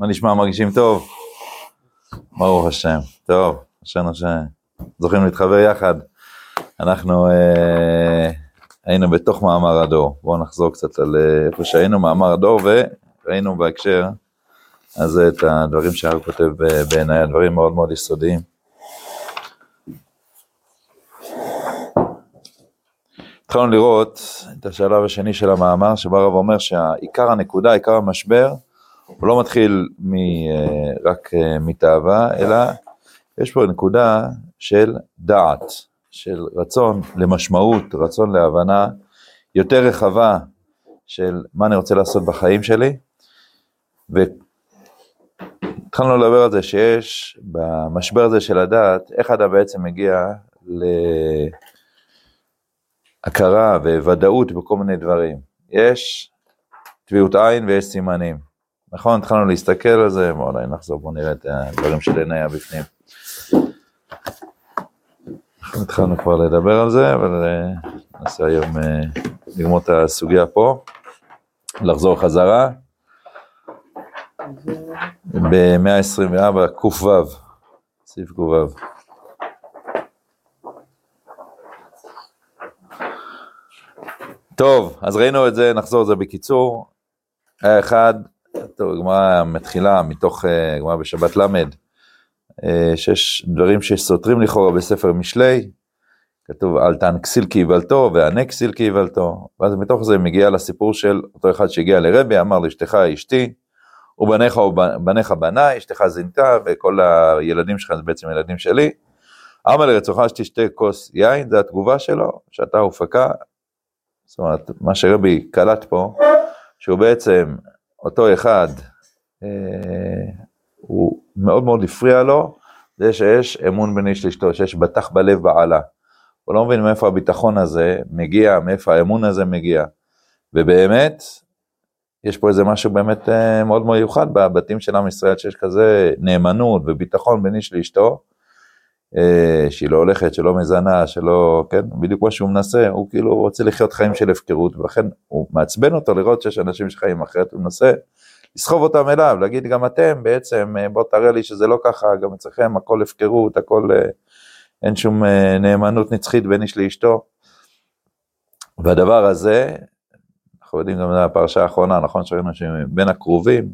מה נשמע, מרגישים טוב? ברוך השם. טוב, אשרנו שזוכים להתחבר יחד. אנחנו אה, היינו בתוך מאמר הדור. בואו נחזור קצת על אה, איפה שהיינו, מאמר הדור, וראינו בהקשר הזה את הדברים שהרב כותב אה, בעיניי, הדברים מאוד מאוד יסודיים. התחלנו לראות את השלב השני של המאמר, שבו הרב אומר שהעיקר הנקודה, עיקר המשבר, הוא לא מתחיל מ, אה, רק אה, מתאווה, אלא יש פה נקודה של דעת, של רצון למשמעות, רצון להבנה יותר רחבה של מה אני רוצה לעשות בחיים שלי. והתחלנו לדבר על זה שיש במשבר הזה של הדעת, איך אדם בעצם מגיע להכרה וודאות בכל מיני דברים. יש טביעות עין ויש סימנים. נכון, התחלנו להסתכל על זה, בואו אולי נחזור, בואו נראה את הדברים של עיני בפנים. אנחנו התחלנו כבר לדבר על זה, אבל אה, ננסה היום אה, לגמור את הסוגיה פה, לחזור חזרה. ב-124 ק"ו, סעיף ק"ו. טוב, אז ראינו את זה, נחזור על זה בקיצור. היה אחד, טוב, הגמרא מתחילה מתוך אה, גמרא בשבת ל', אה, שיש דברים שסותרים לכאורה בספר משלי, כתוב אל יבלתו וענה כסיל כי יבלתו, ואז מתוך זה מגיע לסיפור של אותו אחד שהגיע לרבי, אמר לאשתך אשתי, ובניך ובניך בניי, אשתך זינתה, וכל הילדים שלך זה בעצם ילדים שלי. אמר לרצונך שתשתה כוס יין, זה התגובה שלו, שאתה הופקה. זאת אומרת, מה שרבי קלט פה, שהוא בעצם אותו אחד, אה, הוא מאוד מאוד הפריע לו, זה שיש אמון בין איש לאשתו, שיש בטח בלב בעלה. הוא לא מבין מאיפה הביטחון הזה מגיע, מאיפה האמון הזה מגיע. ובאמת, יש פה איזה משהו באמת אה, מאוד מיוחד בבתים של עם ישראל, שיש כזה נאמנות וביטחון בין איש לאשתו, שהיא לא הולכת, שלא מזנה, שלא, כן, בדיוק מה שהוא מנסה, הוא כאילו רוצה לחיות חיים של הפקרות, ולכן הוא מעצבן אותו לראות שיש אנשים שחיים אחרת, הוא מנסה לסחוב אותם אליו, להגיד גם אתם בעצם, אה, בוא תראה לי שזה לא ככה, גם אצלכם הכל הפקרות, הכל, אה, אין שום נאמנות נצחית בין איש לאשתו. והדבר הזה, אנחנו יודעים גם בפרשה האחרונה, נכון שראינו שבין הקרובים,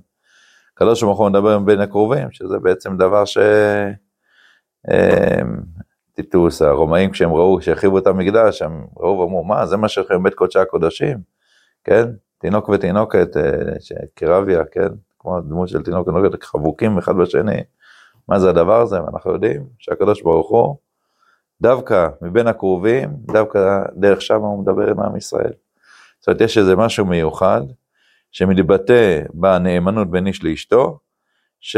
הקדוש ברוך הוא מדבר עם בין הקרובים, שזה בעצם דבר ש... אמ, טיטוס, הרומאים כשהם ראו, כשהרחיבו את המקדש, הם ראו ואמרו, מה, זה מה שלכם בית קודשי הקודשים, כן? תינוק ותינוקת, אה, קרביה, כן? כמו דמות של תינוק ותינוקת, חבוקים אחד בשני, מה זה הדבר הזה? ואנחנו יודעים שהקדוש ברוך הוא, דווקא מבין הקרובים, דווקא דרך שם הוא מדבר עם עם ישראל. זאת אומרת, יש איזה משהו מיוחד, שמתבטא בנאמנות בין איש לאשתו, ש...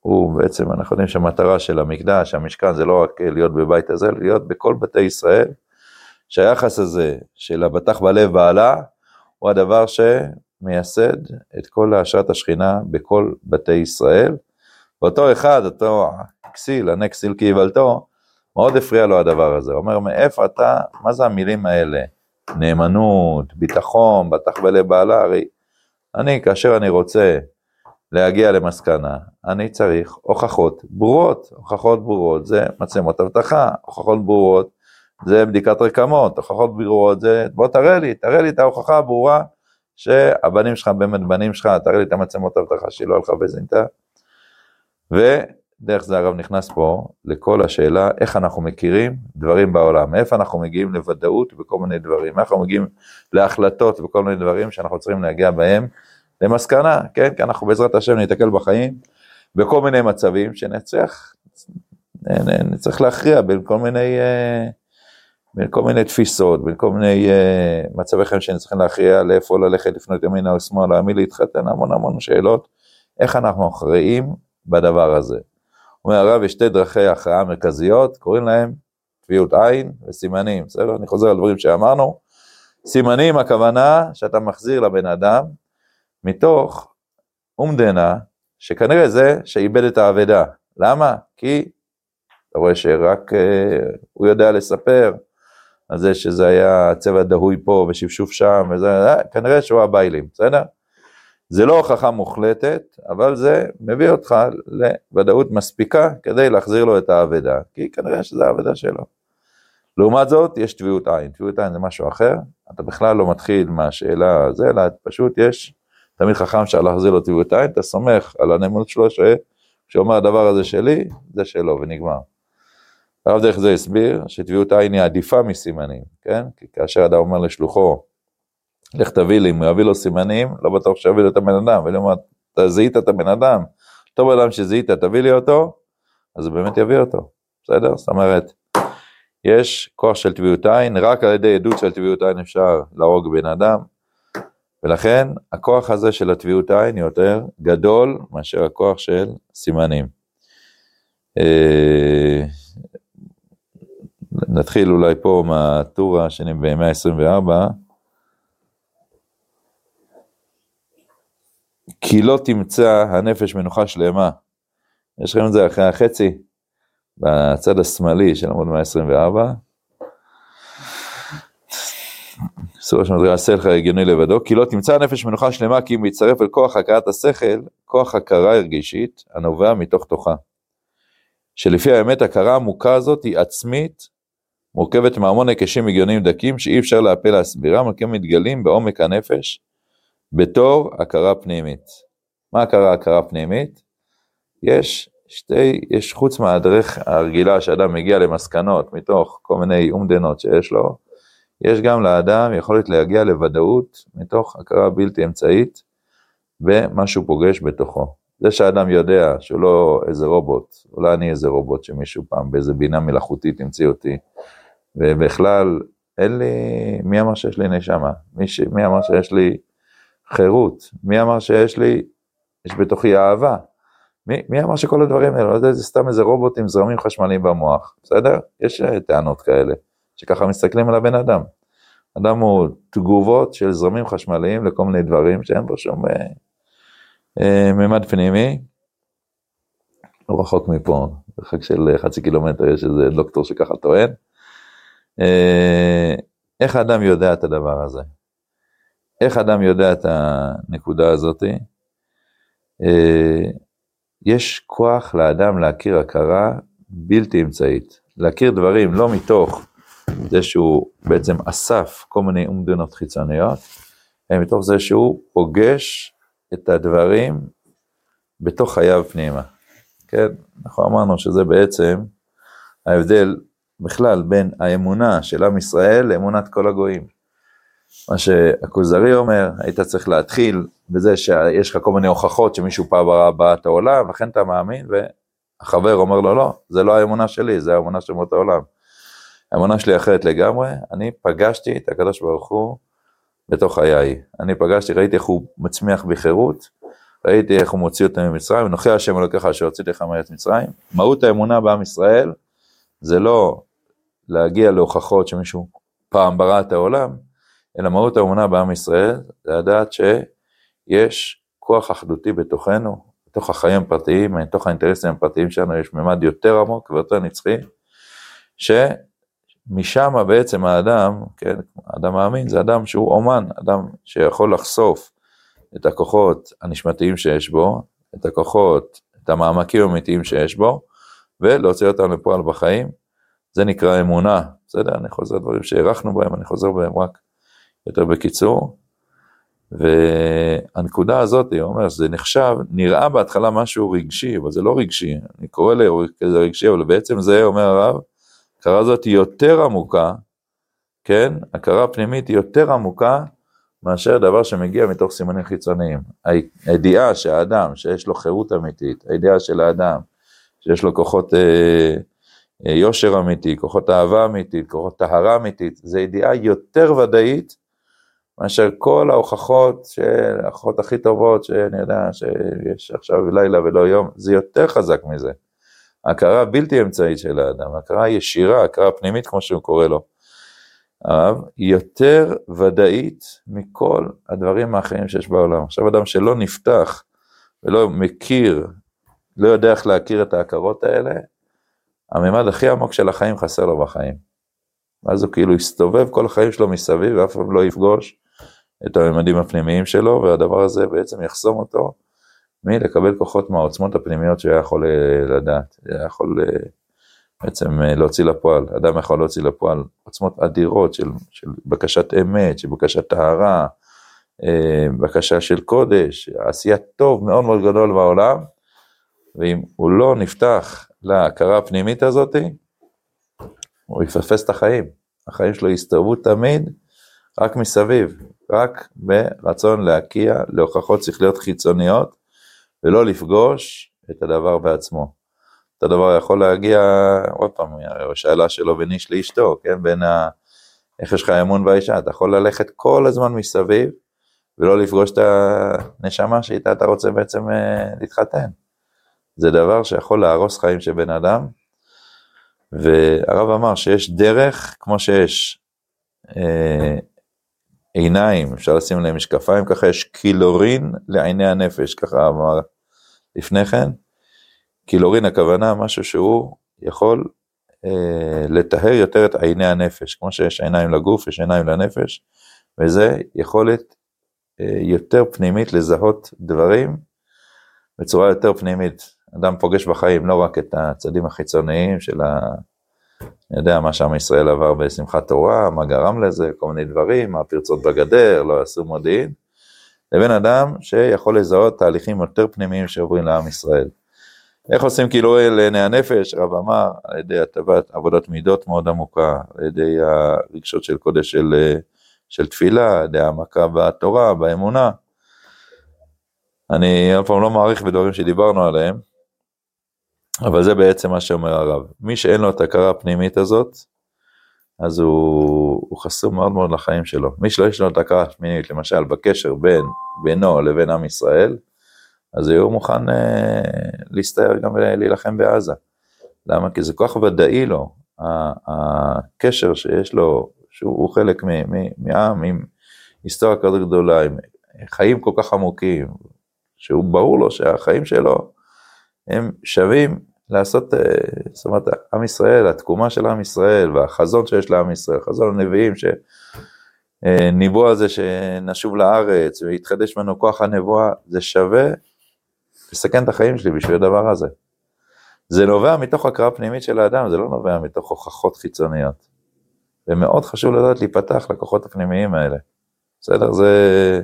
הוא בעצם, אנחנו יודעים שהמטרה של המקדש, המשכן, זה לא רק להיות בבית הזה, להיות בכל בתי ישראל, שהיחס הזה של הבטח בלב בעלה, הוא הדבר שמייסד את כל השעת השכינה בכל בתי ישראל. ואותו אחד, אותו כסיל, ענה כסיל כי יבלתו, מאוד הפריע לו הדבר הזה. הוא אומר, מאיפה אתה, מה זה המילים האלה? נאמנות, ביטחון, בטח בלב בעלה, הרי אני, כאשר אני רוצה להגיע למסקנה, אני צריך הוכחות ברורות, הוכחות ברורות זה מצלמות אבטחה, הוכחות ברורות זה בדיקת רקמות, הוכחות ברורות זה, בוא תראה לי, תראה לי את ההוכחה הברורה שהבנים שלך באמת בנים שלך, תראה לי את המצלמות אבטחה שהיא לא הלכה וזינתה. ודרך זה הרב נכנס פה לכל השאלה איך אנחנו מכירים דברים בעולם, מאיפה אנחנו מגיעים לוודאות בכל מיני דברים, איך אנחנו מגיעים להחלטות בכל מיני דברים שאנחנו צריכים להגיע בהם למסקנה, כן? כי אנחנו בעזרת השם ניתקל בחיים בכל מיני מצבים שנצטרך, נצטרך להכריע בין כל מיני, אה, בין כל מיני תפיסות, בין כל מיני אה, מצבי חיים שנצטרכים להכריע לאיפה ללכת, לפנות ימינה או שמאלה, מי להתחתן, המון המון שאלות, איך אנחנו מכריעים בדבר הזה. אומר הרב, יש שתי דרכי הכרעה מרכזיות, קוראים להם טביעות עין וסימנים, בסדר? אני חוזר על דברים שאמרנו. סימנים, הכוונה שאתה מחזיר לבן אדם מתוך אומדנה, שכנראה זה שאיבד את האבדה. למה? כי אתה רואה שרק אה, הוא יודע לספר על זה שזה היה צבע דהוי פה ושפשוף שם, וזה, אה, כנראה שהוא הביילים, בסדר? זה לא הוכחה מוחלטת, אבל זה מביא אותך לוודאות מספיקה כדי להחזיר לו את האבדה, כי כנראה שזה האבדה שלו. לעומת זאת, יש טביעות עין. טביעות עין זה משהו אחר, אתה בכלל לא מתחיל מהשאלה הזו, אלא פשוט יש תמיד חכם להחזיר לו טביעות עין, אתה סומך על הנאמנות שלו, שאומר הדבר הזה שלי, זה שלו, ונגמר. הרב דרך זה הסביר שטביעות עין היא עדיפה מסימנים, כן? כי כאשר אדם אומר לשלוחו, לך תביא לי, אם הוא יביא לו סימנים, לא בטוח שיביא לו את הבן אדם, ואני אומר, אתה זיהית את הבן אדם, אותו בן אדם שזיהית, תביא לי אותו, אז הוא באמת יביא אותו, בסדר? זאת אומרת, יש כוח של טביעות עין, רק על ידי עדות של טביעות עין אפשר להרוג בן אדם, ולכן הכוח הזה של הטביעות עין יותר גדול מאשר הכוח של סימנים. אה, נתחיל אולי פה מהטור השני במאה ה-24. כי לא תמצא הנפש מנוחה שלמה. יש לכם את זה אחרי החצי, בצד השמאלי של עמוד 124. סורה שמדריכה השכל הגיוני לבדו, כי לא תמצא הנפש מנוחה שלמה כי אם יצטרף אל כוח הכרת השכל, כוח הכרה הרגשית הנובע מתוך תוכה. שלפי האמת הכרה העמוקה הזאת היא עצמית, מורכבת מהמון היקשים הגיוניים דקים שאי אפשר להפל להסבירם, אבל כן מתגלים בעומק הנפש בתור הכרה פנימית. מה הכרה הכרה פנימית? יש שתי, יש חוץ מהדרך הרגילה שאדם מגיע למסקנות מתוך כל מיני אומדנות שיש לו, יש גם לאדם יכולת להגיע לוודאות מתוך הכרה בלתי אמצעית במה שהוא פוגש בתוכו. זה שאדם יודע שהוא לא איזה רובוט, אולי אני איזה רובוט שמישהו פעם באיזה בינה מלאכותית המציא אותי, ובכלל אין לי, מי אמר שיש לי נשמה? מי, ש... מי אמר שיש לי חירות? מי אמר שיש לי, יש בתוכי אהבה? מי, מי אמר שכל הדברים האלה, לא יודע, זה סתם איזה רובוט עם זרמים חשמליים במוח, בסדר? יש אה, טענות כאלה. שככה מסתכלים על הבן אדם. אדם הוא תגובות של זרמים חשמליים לכל מיני דברים שאין בו שום אה, אה, מימד פנימי. לא רחוק מפה, מרחק של חצי קילומטר יש איזה דוקטור שככה טוען. אה, איך האדם יודע את הדבר הזה? איך אדם יודע את הנקודה הזאתי? אה, יש כוח לאדם להכיר הכרה בלתי אמצעית, להכיר דברים לא מתוך זה שהוא בעצם אסף כל מיני אומדנות חיצוניות, מתוך זה שהוא פוגש את הדברים בתוך חייו פנימה. כן, אנחנו אמרנו שזה בעצם ההבדל בכלל בין האמונה של עם ישראל לאמונת כל הגויים. מה שהכוזרי אומר, היית צריך להתחיל בזה שיש לך כל מיני הוכחות שמישהו פעם ברא באת העולם, לכן אתה מאמין, והחבר אומר לו, לא, זה לא האמונה שלי, זה האמונה של אומות העולם. האמונה שלי אחרת לגמרי, אני פגשתי את הקדוש ברוך הוא בתוך חיי. אני פגשתי, ראיתי איך הוא מצמיח בחירות, ראיתי איך הוא מוציא אותם ממצרים, ונוכיח השם אלוקיך אשר הוציא לך מארץ מצרים. מהות האמונה בעם ישראל זה לא להגיע להוכחות שמישהו פעם ברא את העולם, אלא מהות האמונה בעם ישראל זה לדעת שיש כוח אחדותי בתוכנו, בתוך החיים הפרטיים, בתוך האינטרסים הפרטיים שלנו יש ממד יותר עמוק ויותר נצחי, ש... משם בעצם האדם, כן, האדם מאמין זה אדם שהוא אומן, אדם שיכול לחשוף את הכוחות הנשמתיים שיש בו, את הכוחות, את המעמקים האמיתיים שיש בו, ולהוציא אותם לפועל בחיים. זה נקרא אמונה, בסדר? אני חוזר לדברים שהערכנו בהם, אני חוזר בהם רק יותר בקיצור. והנקודה הזאת, היא אומרת, זה נחשב, נראה בהתחלה משהו רגשי, אבל זה לא רגשי, אני קורא לזה רגשי, אבל בעצם זה, אומר הרב, ההכרה הזאת היא יותר עמוקה, כן? הכרה פנימית היא יותר עמוקה מאשר דבר שמגיע מתוך סימנים חיצוניים. הידיעה שהאדם, שיש לו חירות אמיתית, הידיעה של האדם, שיש לו כוחות אה, אה, יושר אמיתי, כוחות אהבה אמיתית, כוחות טהרה אמיתית, זו ידיעה יותר ודאית מאשר כל ההוכחות, ההוכחות הכי טובות שאני יודע שיש עכשיו לילה ולא יום, זה יותר חזק מזה. הכרה בלתי אמצעית של האדם, הכרה ישירה, הכרה פנימית כמו שהוא קורא לו. הרב, היא יותר ודאית מכל הדברים האחרים שיש בעולם. עכשיו אדם שלא נפתח ולא מכיר, לא יודע איך להכיר את ההכרות האלה, הממד הכי עמוק של החיים חסר לו בחיים. ואז הוא כאילו יסתובב כל החיים שלו מסביב ואף פעם לא יפגוש את הממדים הפנימיים שלו, והדבר הזה בעצם יחסום אותו מלקבל כוחות מהעוצמות הפנימיות שהוא היה יכול אה, לדעת, היה יכול אה, בעצם אה, להוציא לפועל, אדם יכול להוציא לפועל עוצמות אדירות של, של בקשת אמת, של בקשת טהרה, בקשה של קודש, עשיית טוב מאוד מאוד גדול בעולם, ואם הוא לא נפתח להכרה הפנימית הזאת, הוא יפספס את החיים. החיים שלו יסתובבו תמיד רק מסביב, רק ברצון להקיע להוכחות שכליות חיצוניות, ולא לפגוש את הדבר בעצמו. את הדבר יכול להגיע, עוד פעם, השאלה שלו בין איש לאשתו, כן, בין ה... איך יש לך אמון באישה, אתה יכול ללכת כל הזמן מסביב, ולא לפגוש את הנשמה שאיתה אתה רוצה בעצם אה, להתחתן. זה דבר שיכול להרוס חיים של בן אדם, והרב אמר שיש דרך, כמו שיש אה, עיניים, אפשר לשים להם משקפיים, ככה יש קילורין לעיני הנפש, ככה אמר לפני כן. קילורין הכוונה משהו שהוא יכול אה, לטהר יותר את עיני הנפש, כמו שיש עיניים לגוף, יש עיניים לנפש, וזה יכולת אה, יותר פנימית לזהות דברים בצורה יותר פנימית. אדם פוגש בחיים לא רק את הצדים החיצוניים של ה... אני יודע מה שעם ישראל עבר בשמחת תורה, מה גרם לזה, כל מיני דברים, מה הפרצות בגדר, לא עשו מודיעין, לבין אדם שיכול לזהות תהליכים יותר פנימיים שעוברים לעם ישראל. איך עושים כאילו לעיני הנפש? רב אמר, על ידי הטבת עבודת מידות מאוד עמוקה, על ידי הרגשות של קודש של, של תפילה, על ידי העמקה בתורה, באמונה. אני אף פעם לא מעריך בדברים שדיברנו עליהם, אבל זה בעצם מה שאומר הרב. מי שאין לו את ההכרה הפנימית הזאת, אז הוא, הוא חסום מאוד מאוד לחיים שלו. מי שלא יש לו את ההכרה הפנימית, למשל בקשר בין בינו לבין עם ישראל, אז הוא מוכן אה, להסתער גם ולהילחם בעזה. למה? כי זה כל כך ודאי לו, הקשר שיש לו, שהוא חלק מעם עם היסטוריה כזאת גדולה, עם חיים כל כך עמוקים, שהוא ברור לו שהחיים שלו הם שווים לעשות, אה, זאת אומרת, עם ישראל, התקומה של עם ישראל והחזון שיש לעם ישראל, חזון הנביאים שניבאו על זה שנשוב לארץ ויתחדש ממנו כוח הנבואה, זה שווה לסכן את החיים שלי בשביל הדבר הזה. זה נובע מתוך הקראה פנימית של האדם, זה לא נובע מתוך הוכחות חיצוניות. ומאוד חשוב לדעת להיפתח לכוחות הפנימיים האלה. בסדר? זה...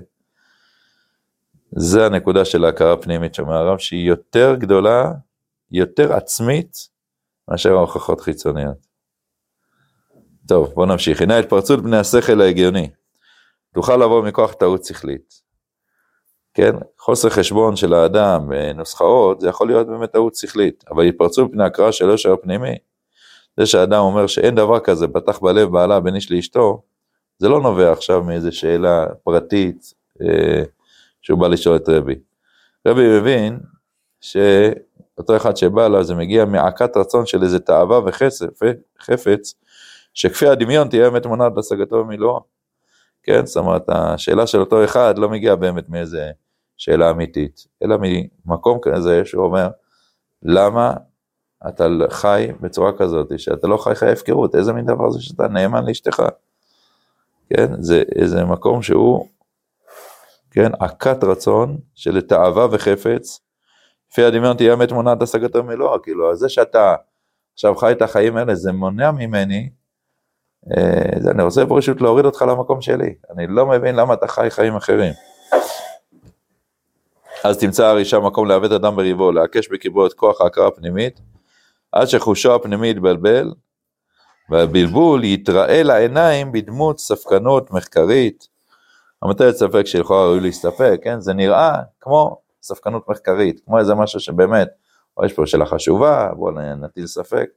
זה הנקודה של ההכרה הפנימית שאומר הרב, שהיא יותר גדולה, יותר עצמית, מאשר ההוכחות חיצוניות. טוב, בוא נמשיך. הנה התפרצות בני השכל ההגיוני. תוכל לבוא מכוח טעות שכלית. כן, חוסר חשבון של האדם בנוסחאות, זה יכול להיות באמת טעות שכלית, אבל התפרצות פני הקראה של יושר פנימי, זה שהאדם אומר שאין דבר כזה, פתח בלב בעלה בין איש לאשתו, זה לא נובע עכשיו מאיזו שאלה פרטית, אה, שהוא בא לשאול את רבי. רבי מבין שאותו אחד שבא אליו זה מגיע מעקת רצון של איזה תאווה וחפץ, שכפי הדמיון תהיה באמת מונעת בהשגתו במילואו. כן, זאת אומרת, השאלה של אותו אחד לא מגיעה באמת מאיזה שאלה אמיתית, אלא ממקום כזה שהוא אומר, למה אתה חי בצורה כזאת, שאתה לא חי חיי הפקרות, איזה מין דבר זה שאתה נאמן לאשתך? כן, זה איזה מקום שהוא כן, עקת רצון של תאווה וחפץ, לפי הדמיון תהיה אמת מונעת השגתו מלואה, כאילו, זה שאתה עכשיו חי את החיים האלה, זה מונע ממני, אה, אני רוצה פשוט להוריד אותך למקום שלי, אני לא מבין למה אתה חי חיים אחרים. אז תמצא הרישה מקום לעוות אדם בריבו, להקש בקיבו את כוח ההכרה הפנימית, עד שחושו הפנימי יתבלבל, והבלבול יתראה לעיניים בדמות ספקנות מחקרית, המטלת ספק שלכאורה ראוי להסתפק, כן? זה נראה כמו ספקנות מחקרית, כמו איזה משהו שבאמת, או יש פה שאלה חשובה, בואו נטיל ספק,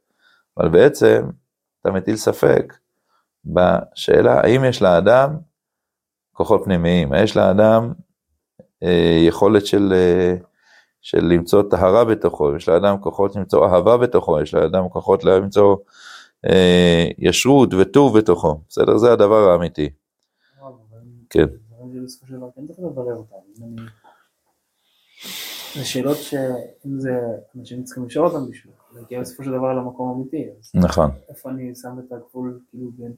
אבל בעצם אתה מטיל ספק בשאלה האם יש לאדם כוחות פנימיים, יש לאדם אה, יכולת של, אה, של למצוא טהרה בתוכו, יש לאדם כוחות למצוא אהבה בתוכו, יש לאדם כוחות למצוא אה, ישרות וטוב בתוכו, בסדר? זה הדבר האמיתי. כן. בסופו של דבר כן צריך לברר אותם. זה שאלות שאם זה אנשים צריכים לשאול אותם בשביל להגיע בסופו של דבר למקום אמיתי. נכון. איפה אני שם את הגבול כאילו בין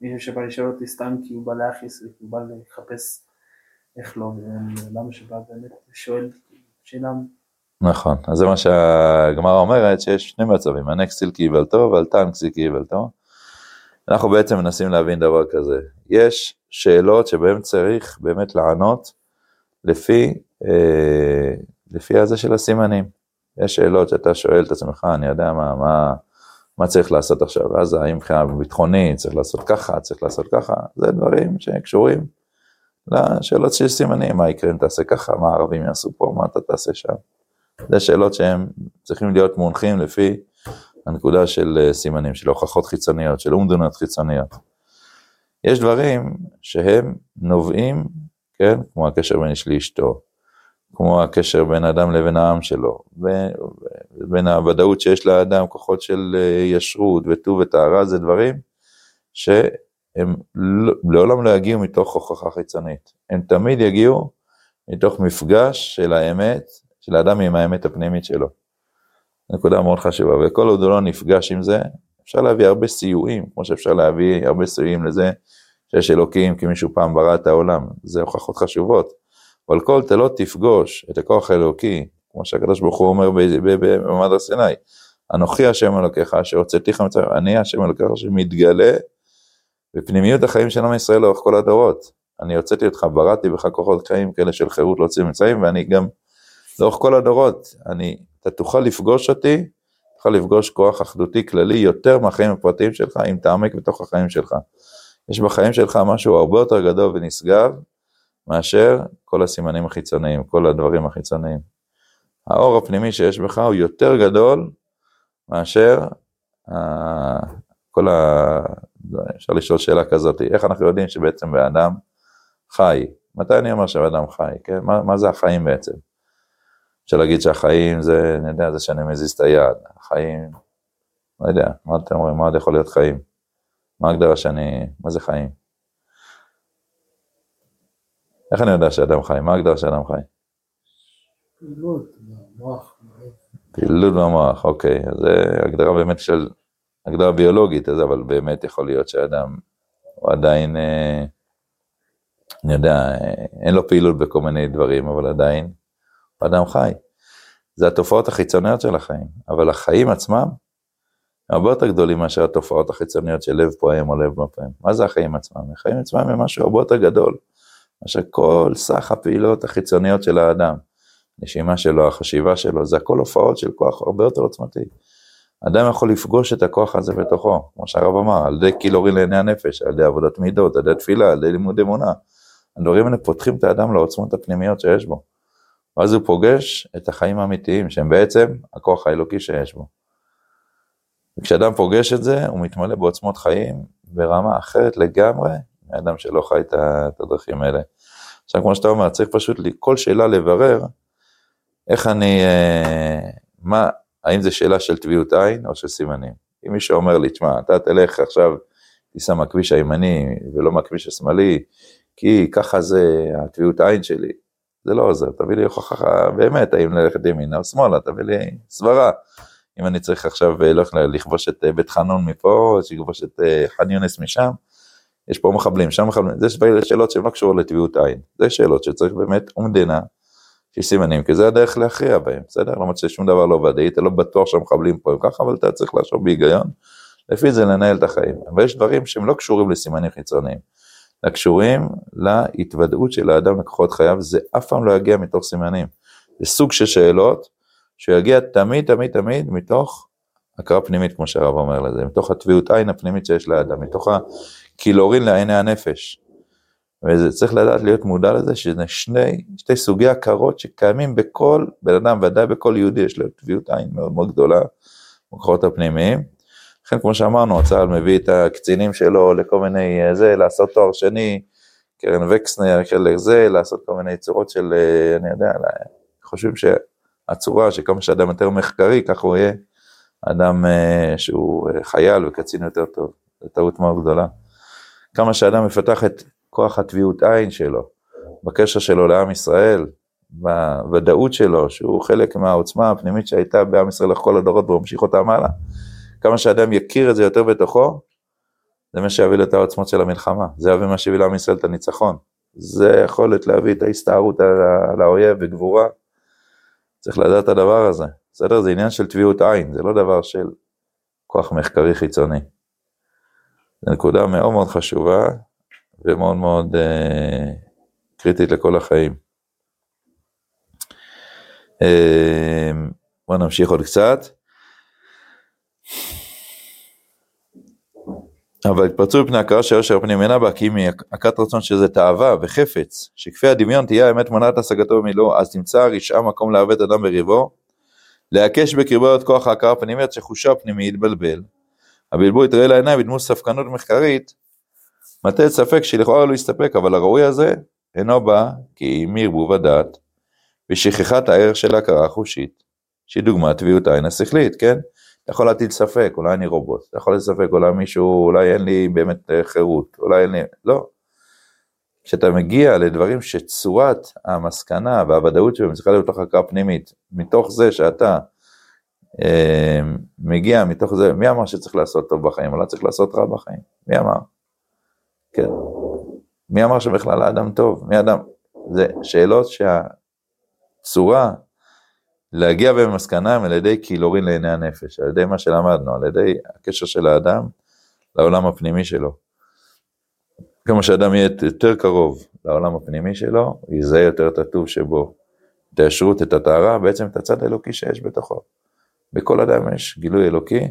מישהו שבא לשאול אותי סתם כי הוא בא להכעיס, כי הוא בא לחפש איך לא, ולמה שבא באמת שואל שאלה. נכון, אז זה מה שהגמרא אומרת, שיש שני מצבים, הנקסטיל קיבלתו והלטנקסי קיבלתו. אנחנו בעצם מנסים להבין דבר כזה, יש שאלות שבהן צריך באמת לענות לפי, אה, לפי הזה של הסימנים. יש שאלות שאתה שואל את עצמך, אני יודע מה, מה, מה צריך לעשות עכשיו, אז האם מבחינה ביטחונית צריך לעשות ככה, צריך לעשות ככה, זה דברים שקשורים לשאלות של סימנים, מה יקרה אם תעשה ככה, מה הערבים יעשו פה, מה אתה תעשה שם. זה שאלות שהם צריכים להיות מונחים לפי הנקודה של אה, סימנים, של הוכחות חיצוניות, של אומדונות חיצוניות. יש דברים שהם נובעים, כן, כמו הקשר בין איש לאשתו, כמו הקשר בין אדם לבין העם שלו, בין הוודאות שיש לאדם, כוחות של אה, ישרות וטוב וטהרה, זה דברים שהם לא, לעולם לא יגיעו מתוך הוכחה חיצונית, הם תמיד יגיעו מתוך מפגש של האמת, של האדם עם האמת הפנימית שלו. נקודה מאוד חשובה, וכל עוד הוא לא נפגש עם זה, אפשר להביא הרבה סיועים, כמו שאפשר להביא הרבה סיועים לזה שיש אלוקים כי מישהו פעם ברא את העולם, זה הוכחות חשובות. אבל כל תלא תפגוש את הכוח האלוקי, כמו שהקדוש ברוך הוא אומר במעמד הר סיני, אנוכי השם אלוקיך אשר הוצאתיך מצרים, אני השם אלוקיך שמתגלה בפנימיות החיים של עם ישראל לאורך כל הדורות. אני הוצאתי אותך, בראתי בך כוחות חיים כאלה של חירות להוציא ממצרים, ואני גם לאורך כל הדורות, אני, אתה תוכל לפגוש אותי, תוכל לפגוש כוח אחדותי כללי יותר מהחיים הפרטיים שלך, אם תעמק בתוך החיים שלך. יש בחיים שלך משהו הרבה יותר גדול ונשגב, מאשר כל הסימנים החיצוניים, כל הדברים החיצוניים. האור הפנימי שיש בך הוא יותר גדול מאשר uh, כל ה... אפשר לשאול שאלה כזאת, איך אנחנו יודעים שבעצם באדם חי? מתי אני אומר שבאדם חי? כן? מה, מה זה החיים בעצם? אפשר להגיד שהחיים זה, אני יודע, זה שאני מזיז את היד, החיים, לא יודע, מה אתם אומרים, מה עוד יכול להיות חיים? מה ההגדרה שאני, מה זה חיים? איך אני יודע שאדם חי? מה ההגדרה של אדם חי? פעילות במוח. פעילות במוח, אוקיי. זה הגדרה באמת של, הגדרה ביולוגית, אז אבל באמת יכול להיות שאדם הוא עדיין, אה, אני יודע, אה, אין לו פעילות בכל מיני דברים, אבל עדיין הוא אדם חי. זה התופעות החיצוניות של החיים, אבל החיים עצמם הרבה יותר גדולים מאשר התופעות החיצוניות של לב פועם או לב מפעם. מה זה החיים עצמם? החיים עצמם הם משהו הרבה יותר גדול. מאשר כל סך הפעילות החיצוניות של האדם. הנשימה שלו, החשיבה שלו, זה הכל הופעות של כוח הרבה יותר עוצמתי. אדם יכול לפגוש את הכוח הזה בתוכו, כמו שהרב אמר, על ידי קילורי לעיני הנפש, על ידי עבודת מידות, על ידי תפילה, על ידי לימוד אמונה. הדברים האלה פותחים את האדם לעוצמות הפנימיות שיש בו. ואז הוא פוגש את החיים האמיתיים, שהם בעצם הכוח האלוקי שיש בו. וכשאדם פוגש את זה, הוא מתמלא בעוצמות חיים ברמה אחרת לגמרי מאדם שלא חי את הדרכים האלה. עכשיו, כמו שאתה אומר, צריך פשוט כל שאלה לברר איך אני, אה, מה, האם זו שאלה של טביעות עין או של סימנים. אם מישהו אומר לי, תשמע, אתה תלך עכשיו, תיסע מהכביש הימני ולא מהכביש השמאלי, כי ככה זה הטביעות עין שלי, זה לא עוזר, תביא לי הוכחה באמת, האם ללכת ימינה או שמאלה, תביא לי סברה. אם אני צריך עכשיו אה, לכבוש את אה, בית חנון מפה, שיכבוש את חאן יונס משם, יש פה מחבלים, שם מחבלים, זה שאלות שהן לא קשורות לטביעות עין, זה שאלות שצריך באמת אומדנה, שיש סימנים, כי זה הדרך להכריע בהם, בסדר? לא מצא שום דבר לא ודאי, אתה לא בטוח שהמחבלים פה הם ככה, אבל אתה צריך לחשוב בהיגיון, לפי זה לנהל את החיים. אבל יש דברים שהם לא קשורים לסימנים חיצוניים, אלא קשורים להתוודעות של האדם לכוחות חייו, זה אף פעם לא יגיע מתוך סימנים. זה סוג של שאלות, שיגיע תמיד תמיד תמיד מתוך הכרה פנימית, כמו שהרב אומר לזה, מתוך הטביעות עין הפנימית שיש לאדם, מתוך קילורין לעיני הנפש. וצריך לדעת להיות מודע לזה שזה שני, שתי סוגי הכרות שקיימים בכל בן אדם, ודאי בכל יהודי יש לו טביעות עין מאוד מאוד גדולה, בכוחות הפנימיים. לכן כמו שאמרנו, צה"ל מביא את הקצינים שלו לכל מיני, אה, זה, לעשות תואר שני, קרן וקסנר, כאלה זה, לעשות כל מיני צורות של, אה, אני יודע, חושבים שהצורה, שכמה שאדם יותר מחקרי, ככה הוא יהיה אדם אה, שהוא חייל וקצין יותר טוב. זו טעות מאוד גדולה. כמה שאדם מפתח את כוח הטביעות עין שלו, בקשר שלו לעם ישראל, בוודאות שלו, שהוא חלק מהעוצמה הפנימית שהייתה בעם ישראל לכל הדורות והוא ממשיך אותה מעלה, כמה שאדם יכיר את זה יותר בתוכו, זה מה שיביא לו את העוצמות של המלחמה, זה יביא מה שיביא לעם ישראל את הניצחון. זה יכולת להביא את ההסתערות על האויב וגבורה. צריך לדעת את הדבר הזה, בסדר? זה עניין של טביעות עין, זה לא דבר של כוח מחקרי חיצוני. זו נקודה מאוד מאוד חשובה ומאוד מאוד אה, קריטית לכל החיים. אה, בואו נמשיך עוד קצת. אבל התפרצו מפני הכרה שיושר הפנים אינה בה, כי אם היא הכת רצון שזה תאווה וחפץ, שכפי הדמיון תהיה האמת מונעת השגתו במילואו, אז תמצא רשעה מקום לעוות אדם בריבו, להקש בקרבו את כוח ההכרה הפנימית שחושה פנימי יתבלבל. הבלבול יתראה לעיניים בדמות ספקנות מחקרית, מטה ספק שלכאורה לא יסתפק, אבל הראוי הזה אינו בא כי אם ערבוב הדעת ושכחת הערך של ההכרה החושית, שהיא דוגמת טביעות העין השכלית, כן? אתה יכול להטיל ספק, אולי אני רובוט, אתה יכול לספק, אולי מישהו, אולי אין לי באמת אה, חירות, אולי אין לי, לא. כשאתה מגיע לדברים שצורת המסקנה והוודאות שלהם צריכה להיות בתוך הכרה פנימית, מתוך זה שאתה מגיע מתוך זה, מי אמר שצריך לעשות טוב בחיים, או לא צריך לעשות רע בחיים? מי אמר? כן. מי אמר שבכלל האדם טוב? מי אדם? זה שאלות שהצורה להגיע במסקנה הם על ידי קילורין לעיני הנפש, על ידי מה שלמדנו, על ידי הקשר של האדם לעולם הפנימי שלו. כמה שאדם יהיה יותר קרוב לעולם הפנימי שלו, יזהה יותר את הטוב שבו, את הישרות, את הטהרה, בעצם את הצד האלוקי שיש בתוכו. בכל אדם יש גילוי אלוקי,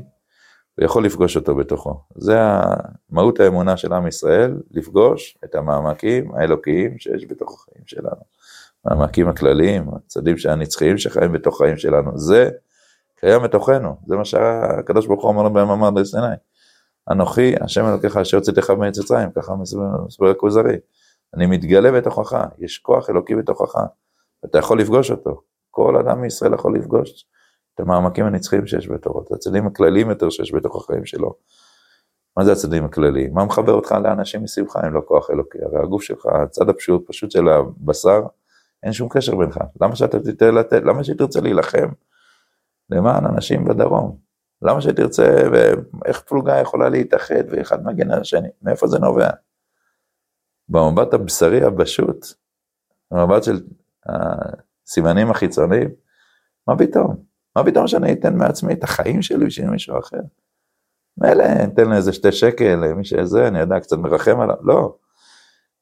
הוא יכול לפגוש אותו בתוכו. זה מהות האמונה של עם ישראל, לפגוש את המעמקים האלוקיים שיש בתוך החיים שלנו. המעמקים הכלליים, הצדדים הנצחיים שחיים בתוך החיים שלנו. זה קיים בתוכנו, זה מה שהקדוש ברוך הוא אומר לנו במאמר לסיני. אנוכי, השם אלוקיך אשר הוצאתך מעץ מצרים, ככה מסבר הכוזרי. אני מתגלה בתוכך, יש כוח אלוקי בתוכך, ואתה יכול לפגוש אותו. כל אדם מישראל יכול לפגוש את המעמקים הנצחיים שיש בתוכו, את הצדדים הכלליים יותר שיש בתוך החיים שלו. מה זה הצדדים הכלליים? מה מחבר אותך לאנשים מסביבך אם לא כוח אלוקי? הרי הגוף שלך, הצד הפשוט, פשוט של הבשר, אין שום קשר בינך. למה שאתה תתן לתת, למה שתרצה להילחם למען אנשים בדרום? למה שתרצה, ואיך פלוגה יכולה להתאחד ואחד מגן על השני? מאיפה זה נובע? במבט הבשרי הפשוט, במבט של הסימנים החיצוניים, מה פתאום? מה פתאום שאני אתן מעצמי את החיים שלי בשביל מישהו אחר? מילא, אתן לו איזה שתי שקל, למי שזה, אני יודע, קצת מרחם עליו, לא.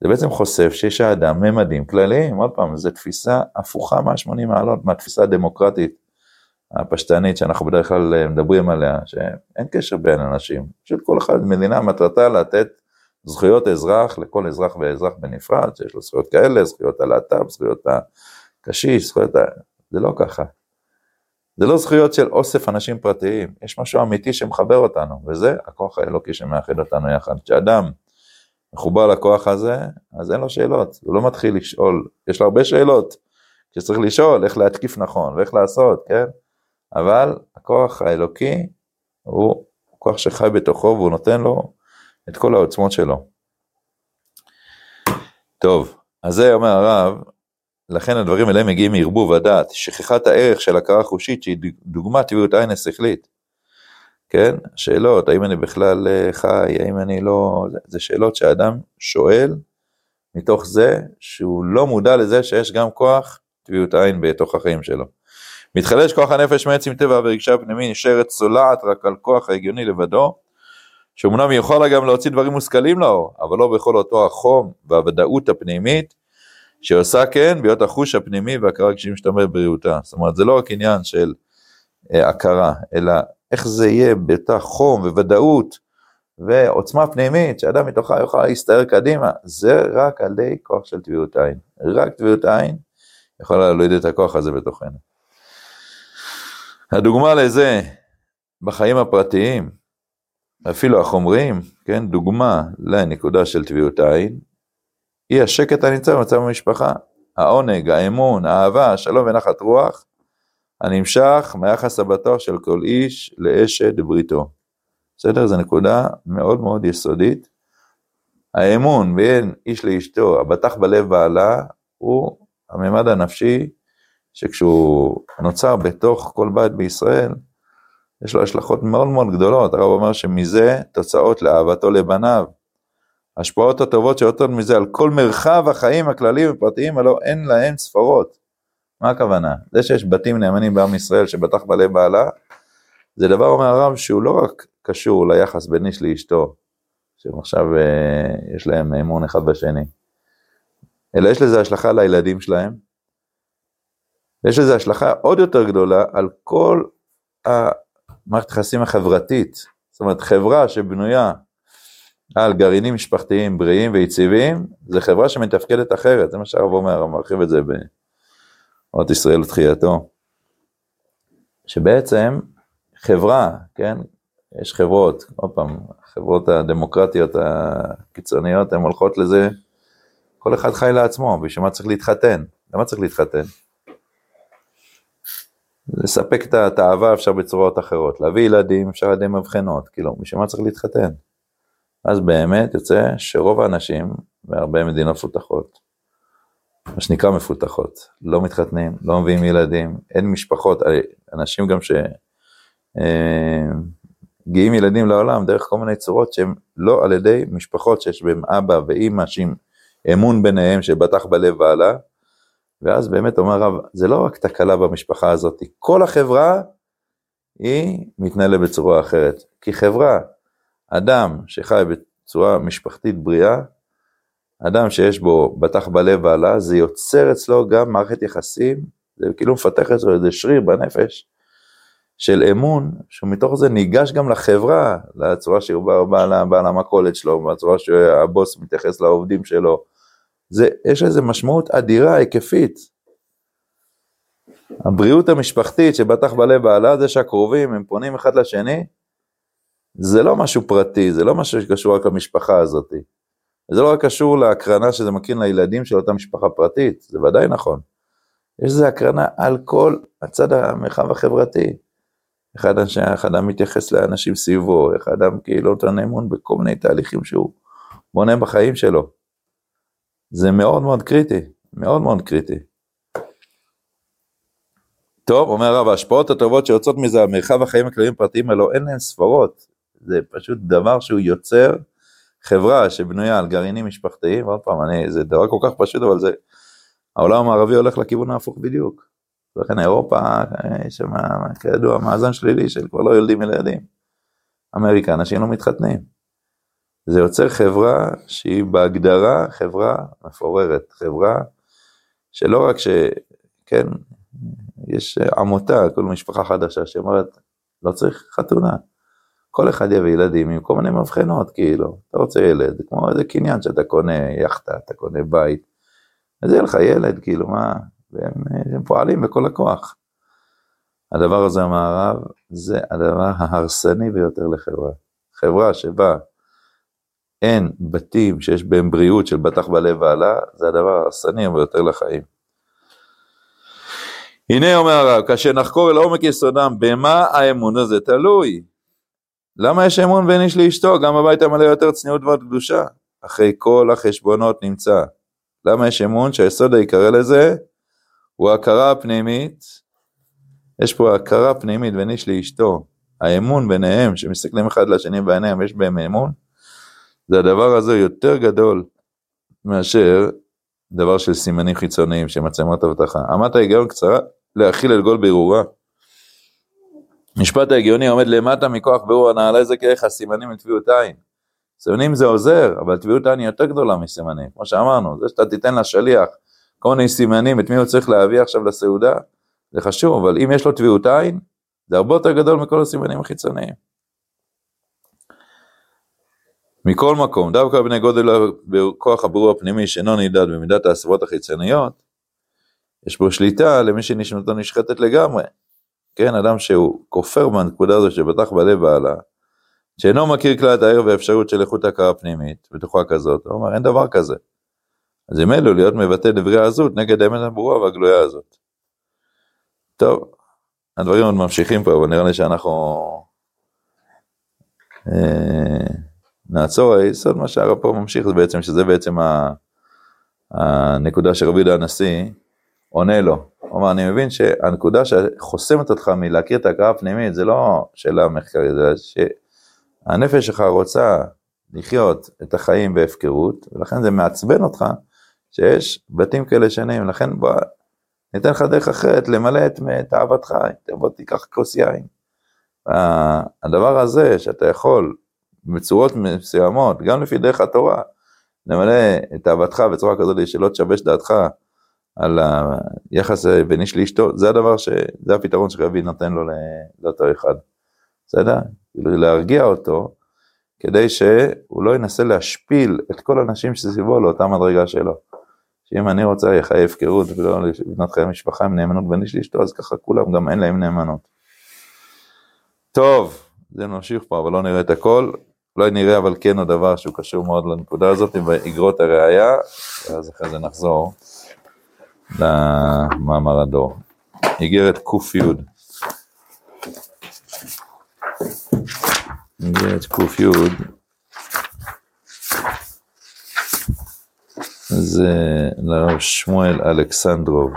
זה בעצם חושף שיש האדם ממדים כלליים, עוד פעם, זו תפיסה הפוכה מה-80 מעלות, מהתפיסה הדמוקרטית הפשטנית שאנחנו בדרך כלל מדברים עליה, שאין קשר בין אנשים, פשוט כל אחד, מדינה מטרתה לתת זכויות אזרח לכל אזרח ואזרח בנפרד, שיש לו זכויות כאלה, זכויות הלהט"ב, זכויות הקשיש, זכויות ה... זה לא ככה. זה לא זכויות של אוסף אנשים פרטיים, יש משהו אמיתי שמחבר אותנו, וזה הכוח האלוקי שמאחד אותנו יחד. כשאדם מחובר לכוח הזה, אז אין לו שאלות, הוא לא מתחיל לשאול, יש לו הרבה שאלות שצריך לשאול איך להתקיף נכון ואיך לעשות, כן? אבל הכוח האלוקי הוא כוח שחי בתוכו והוא נותן לו את כל העוצמות שלו. טוב, אז זה אומר הרב, לכן הדברים האלה מגיעים מערבוב הדעת, שכחת הערך של הכרה חושית שהיא דוגמה טבעיות עין השכלית. כן, שאלות, האם אני בכלל חי, האם אני לא, זה, שאלות שהאדם שואל מתוך זה שהוא לא מודע לזה שיש גם כוח טבעיות עין בתוך החיים שלו. מתחדש כוח הנפש מעצם טבע ורגשה הפנימי נשארת צולעת רק על כוח ההגיוני לבדו, שאומנם יכול לה גם להוציא דברים מושכלים לאור, אבל לא בכל אותו החום והוודאות הפנימית, שעושה כן בהיות החוש הפנימי והכרה כשהיא משתמרת בבריאותה. זאת אומרת, זה לא רק עניין של אה, הכרה, אלא איך זה יהיה באותה חום וודאות ועוצמה פנימית, שאדם מתוכה יוכל להסתער קדימה, זה רק על ידי כוח של טביעות עין. רק טביעות עין יכולה להוליד את הכוח הזה בתוכנו. הדוגמה לזה בחיים הפרטיים, אפילו החומריים, כן, דוגמה לנקודה של טביעות עין, היא השקט הנמצא במצב המשפחה, העונג, האמון, האהבה, השלום ונחת רוח, הנמשך מהיחס הבטוח של כל איש לאשת בריתו. בסדר? זו נקודה מאוד מאוד יסודית. האמון בין איש לאשתו, הבטח בלב בעלה, הוא הממד הנפשי שכשהוא נוצר בתוך כל בית בישראל, יש לו השלכות מאוד מאוד גדולות, הרב אומר שמזה תוצאות לאהבתו לבניו. השפעות הטובות שיוצאות מזה על כל מרחב החיים הכלליים ופרטיים, הלא אין להם ספרות. מה הכוונה? זה שיש בתים נאמנים בעם ישראל שבטח בלב בעלה, זה דבר אומר הרב שהוא לא רק קשור ליחס בין איש לאשתו, שהם עכשיו אה, יש להם אמון אחד בשני, אלא יש לזה השלכה על הילדים שלהם, יש לזה השלכה עוד יותר גדולה על כל המערכת היחסים החברתית, זאת אומרת חברה שבנויה על גרעינים משפחתיים בריאים ויציבים, זה חברה שמתפקדת אחרת, זה מה שהרב אומר, מרחיב את זה באות ישראל לתחייתו. שבעצם חברה, כן, יש חברות, עוד פעם, החברות הדמוקרטיות הקיצוניות, הן הולכות לזה, כל אחד חי לעצמו, בשביל מה צריך להתחתן? למה צריך להתחתן? לספק את התאווה אפשר בצורות אחרות, להביא ילדים אפשר על ידי מבחנות, כאילו, בשביל מה צריך להתחתן? אז באמת יוצא שרוב האנשים בהרבה מדינות מפותחות, מה שנקרא מפותחות, לא מתחתנים, לא מביאים ילדים, אין משפחות, אנשים גם שמגיעים אה, ילדים לעולם דרך כל מיני צורות שהם לא על ידי משפחות שיש בהם אבא ואימא שעם אמון ביניהם שבטח בלב בעלה, ואז באמת אומר הרב, זה לא רק תקלה במשפחה הזאת, כל החברה היא מתנהלת בצורה אחרת. כי חברה, אדם שחי בצורה משפחתית בריאה, אדם שיש בו בטח בלב ועלה, זה יוצר אצלו גם מערכת יחסים, זה כאילו מפתח אצלו איזה שריר בנפש של אמון, שמתוך זה ניגש גם לחברה, לצורה שהוא בעל, בעל המכולת שלו, בצורה שהבוס מתייחס לעובדים שלו, זה, יש לזה משמעות אדירה, היקפית. הבריאות המשפחתית שבטח בלב בעלה זה שהקרובים הם פונים אחד לשני, זה לא משהו פרטי, זה לא משהו שקשור רק למשפחה הזאת. זה לא רק קשור להקרנה שזה מקרין לילדים של אותה משפחה פרטית, זה ודאי נכון. יש לזה הקרנה על כל הצד המרחב החברתי. איך אדם מתייחס לאנשים סביבו, איך אדם כאילו נותן אמון בכל מיני תהליכים שהוא בונה בחיים שלו. זה מאוד מאוד קריטי, מאוד מאוד קריטי. טוב, אומר הרב, ההשפעות הטובות שיוצאות מזה, המרחב החיים הכלליים הפרטיים האלו, אין להן ספרות. זה פשוט דבר שהוא יוצר חברה שבנויה על גרעינים משפחתיים, עוד פעם, אני, זה דבר כל כך פשוט, אבל זה, העולם המערבי הולך לכיוון ההפוך בדיוק. ולכן אירופה, יש שם, כידוע, מאזן שלילי של כבר לא יולדים ילדים. אמריקה, אנשים לא מתחתנים. זה יוצר חברה שהיא בהגדרה חברה מפוררת, חברה שלא רק ש... כן, יש עמותה, כל משפחה חדשה שאומרת, לא צריך חתונה. כל אחד יביא ילדים עם כל מיני מבחנות, כאילו, אתה רוצה ילד, כמו איזה קניין שאתה קונה יאכטה, אתה קונה בית, אז יהיה לך ילד, כאילו, מה, והם הם פועלים בכל הכוח. הדבר הזה, המערב, זה הדבר ההרסני ביותר לחברה. חברה שבה אין בתים שיש בהם בריאות של בטח בלב ועלה, זה הדבר ההרסני ביותר לחיים. הנה אומר הרב, כאשר נחקור אל עומק יסודם, במה האמון הזה תלוי? למה יש אמון בין איש לאשתו? גם בבית המלא יותר צניעות ועוד קדושה. אחרי כל החשבונות נמצא. למה יש אמון? שהיסוד העיקרי לזה הוא ההכרה הפנימית. יש פה הכרה פנימית בין איש לאשתו. האמון ביניהם, שמסתכלים אחד לשני בעיניים, יש בהם אמון. זה הדבר הזה יותר גדול מאשר דבר של סימנים חיצוניים, של מצלמות אבטחה. אמת ההיגיון קצרה להכיל את גול ברורה. משפט ההגיוני עומד למטה מכוח ברור הנעלה זה כערך הסימנים לטביעות עין. סימנים זה עוזר, אבל טביעות עין היא יותר גדולה מסימנים, כמו שאמרנו, זה שאתה תיתן לשליח כל מיני סימנים, את מי הוא צריך להביא עכשיו לסעודה, זה חשוב, אבל אם יש לו טביעות עין, זה הרבה יותר גדול מכל הסימנים החיצוניים. מכל מקום, דווקא בני גודל בכוח הבירור הפנימי שאינו נמדד במידת ההסבות החיצוניות, יש בו שליטה למי שנשמתו נשחטת לגמרי. כן, אדם שהוא כופר בנקודה הזו שבטח בלב בעלה, שאינו מכיר כלל את הערך והאפשרות של איכות הכרה פנימית, בטוחה כזאת, הוא אומר, אין דבר כזה. אז אם אלו להיות מבטא דברי העזות נגד האמת הברורה והגלויה הזאת. טוב, הדברים עוד ממשיכים פה, אבל נראה לי שאנחנו... אה, נעצור, היסוד מה שהרב פה ממשיך זה בעצם, שזה בעצם הנקודה שרבי יהודה הנשיא עונה לו. אומר, אני מבין שהנקודה שחוסמת אותך מלהכיר את ההכרה הפנימית, זה לא שאלה מחקרית, זה שהנפש שלך רוצה לחיות את החיים בהפקרות, ולכן זה מעצבן אותך שיש בתים כאלה שנים, לכן בוא, ניתן לך דרך אחרת למלא את, אהבתך, בוא תיקח כוס יין. הדבר הזה שאתה יכול בצורות מסוימות, גם לפי דרך התורה, למלא את אהבתך בצורה כזאת שלא תשבש דעתך על היחס בין איש לאשתו, זה הדבר ש... זה הפתרון שרבי נותן לו לאותו אחד. בסדר? כאילו להרגיע אותו, כדי שהוא לא ינסה להשפיל את כל האנשים שסביבו לאותה מדרגה שלו. שאם אני רוצה חיי הפקרות ולא לבנות חיי משפחה עם נאמנות בין איש לאשתו, אז ככה כולם גם אין להם נאמנות. טוב, זה נמשיך פה, אבל לא נראה את הכל. אולי נראה אבל כן הדבר שהוא קשור מאוד לנקודה הזאת, באגרות הראייה, ואז אחרי זה נחזור למאמר הדור. איגרת ק"י. איגרת ק"י זה לרב שמואל אלכסנדרוב.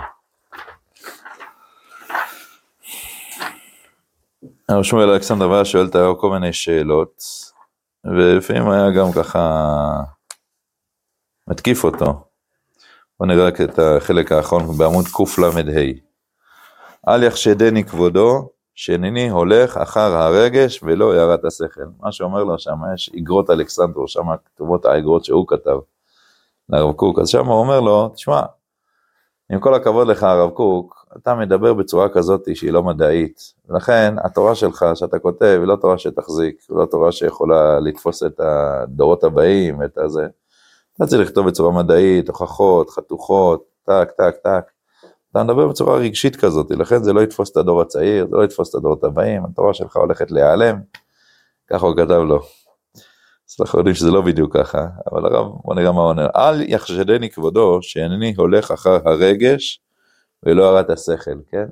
הרב שמואל אלכסנדרוב היה שואל את הרב כל מיני שאלות, ולפעמים היה גם ככה מתקיף אותו. בואו נראה רק את החלק האחרון בעמוד קל"ה. אל יחשדני כבודו, שאינני הולך אחר הרגש ולא הערת השכל. מה שאומר לו שם, יש איגרות אלכסנדרו, שם כתובות האיגרות שהוא כתב לרב קוק, אז שם הוא אומר לו, תשמע, עם כל הכבוד לך הרב קוק, אתה מדבר בצורה כזאת שהיא לא מדעית, לכן התורה שלך שאתה כותב היא לא תורה שתחזיק, היא לא תורה שיכולה לתפוס את הדורות הבאים, את הזה. אתה צריך לכתוב בצורה מדעית, הוכחות, חתוכות, טק, טק, טק. אתה מדבר בצורה רגשית כזאת, לכן זה לא יתפוס את הדור הצעיר, זה לא יתפוס את הדורות הבאים, התורה שלך הולכת להיעלם, ככה הוא כתב לו. אז אנחנו יודעים שזה לא בדיוק ככה, אבל הרב, בוא נראה מה הוא עונה. אל יחשדני כבודו שאינני הולך אחר הרגש ולא הרעת השכל, כן?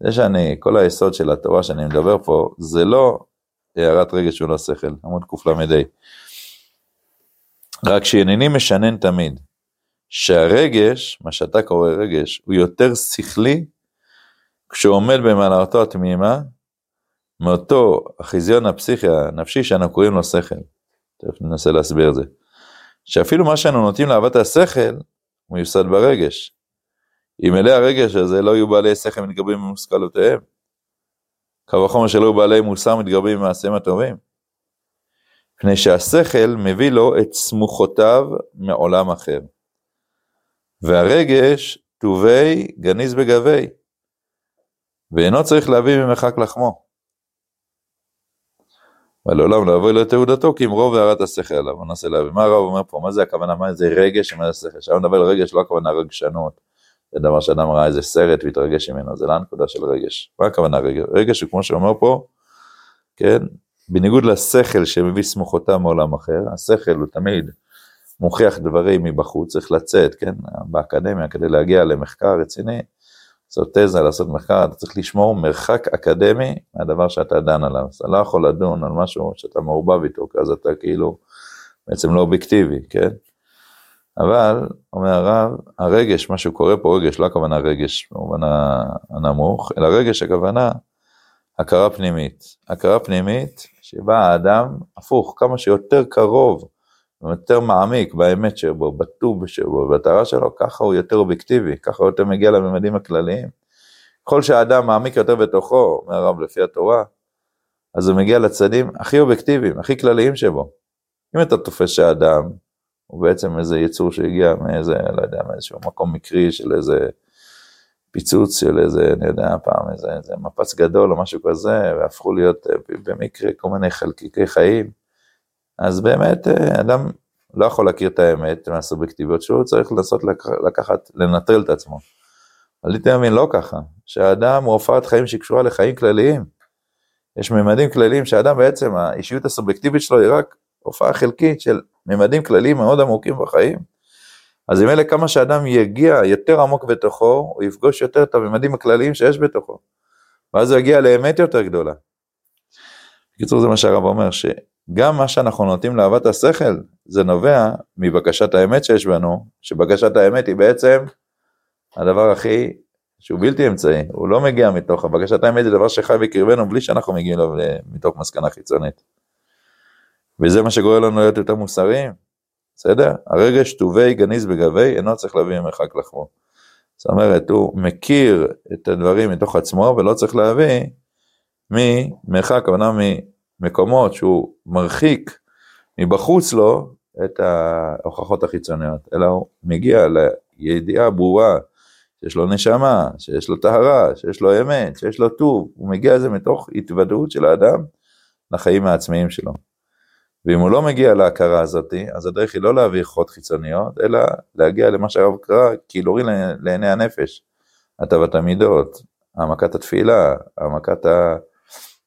זה שאני, כל היסוד של התורה שאני מדבר פה, זה לא הערת רגש ולא שכל, עמוד קל"ה. רק שאינני משנן תמיד, שהרגש, מה שאתה קורא רגש, הוא יותר שכלי כשהוא עומד במעלתו התמימה, מאותו החיזיון הפסיכי הנפשי שאנחנו קוראים לו שכל. תכף ננסה להסביר את זה. שאפילו מה שאנו נוטים לאהבת השכל, מיוסד ברגש. אם אלי הרגש הזה לא יהיו בעלי שכל מתגברים במושכלותיהם. קו וחומר שלא יהיו בעלי מוסר מתגברים במעשיהם הטובים. מפני שהשכל מביא לו את סמוכותיו מעולם אחר. והרגש טובי גניז בגבי, ואינו צריך להביא ממרחק לחמו. ולעולם לא יבוא לתעודתו כי אם רוב הערת השכל עליו, בוא ננסה להבין. מה הרב אומר פה? מה זה הכוונה? מה זה רגש? מה זה שכל? עכשיו נדבר על רגש, לא הכוונה רגשנות. זה דבר שאדם ראה איזה סרט והתרגש ממנו, זה לא הנקודה של רגש. מה הכוונה רגש? רגש הוא כמו שאומר פה, כן, בניגוד לשכל שמביא סמוכותיו מעולם אחר, השכל הוא תמיד מוכיח דברים מבחוץ, צריך לצאת, כן, באקדמיה כדי להגיע למחקר רציני, לעשות תזה, לעשות מחקר, אתה צריך לשמור מרחק אקדמי מהדבר שאתה דן עליו. אתה לא יכול לדון על משהו שאתה מעורבב איתו, כי אז אתה כאילו בעצם לא אובייקטיבי, כן? אבל, אומר הרב, הרגש, מה שקורה פה רגש, לא הכוונה רגש במובן הנמוך, אלא רגש הכוונה הכרה פנימית. הכרה פנימית שבה האדם הפוך, כמה שיותר קרוב יותר מעמיק באמת שבו, בטוב שבו, במטרה שלו, ככה הוא יותר אובייקטיבי, ככה הוא יותר מגיע לממדים הכלליים. ככל שהאדם מעמיק יותר בתוכו, אומר הרב לפי התורה, אז הוא מגיע לצדים הכי אובייקטיביים, הכי כלליים שבו. אם אתה תופס שהאדם הוא בעצם איזה יצור שהגיע מאיזה, לא יודע, מאיזשהו מקום מקרי של איזה פיצוץ של איזה, אני יודע, פעם איזה, איזה מפץ גדול או משהו כזה, והפכו להיות אה, במקרה כל מיני חלקיקי חיים. אז באמת אה, אדם לא יכול להכיר את האמת מהסובייקטיביות שלו, צריך לנסות לקחת, לנטרל את עצמו. אבל הייתי מאמין לא ככה, שהאדם הוא הופעת חיים שקשורה לחיים כלליים. יש ממדים כלליים שהאדם בעצם, האישיות הסובייקטיבית שלו היא רק הופעה חלקית של ממדים כלליים מאוד עמוקים בחיים. אז אם אלה כמה שאדם יגיע יותר עמוק בתוכו, הוא יפגוש יותר את הממדים הכלליים שיש בתוכו. ואז הוא יגיע לאמת יותר גדולה. בקיצור זה מה שהרב אומר, גם מה שאנחנו נוטים לאהבת השכל, זה נובע מבקשת האמת שיש בנו, שבקשת האמת היא בעצם הדבר הכי, שהוא בלתי אמצעי, הוא לא מגיע מתוך, הבקשת האמת זה דבר שחי בקרבנו בלי שאנחנו מגיעים אליו מתוך מסקנה חיצונית. וזה מה שגורם לנו להיות יותר מוסריים, בסדר? הרגש טובי גניז בגבי אינו צריך להביא ממרחק לחמו. זאת אומרת, הוא מכיר את הדברים מתוך עצמו ולא צריך להביא ממרחק, הכוונה ממקומות שהוא מרחיק מבחוץ לו את ההוכחות החיצוניות, אלא הוא מגיע לידיעה ברורה שיש לו נשמה, שיש לו טהרה, שיש לו אמת, שיש לו טוב, הוא מגיע לזה מתוך התוודעות של האדם לחיים העצמאיים שלו. ואם הוא לא מגיע להכרה הזאת, אז הדרך היא לא להביא חוד חיצוניות, אלא להגיע למה שהרב קרא, כי להוריד לעיני הנפש, הטבת המידות, העמקת התפילה, העמקת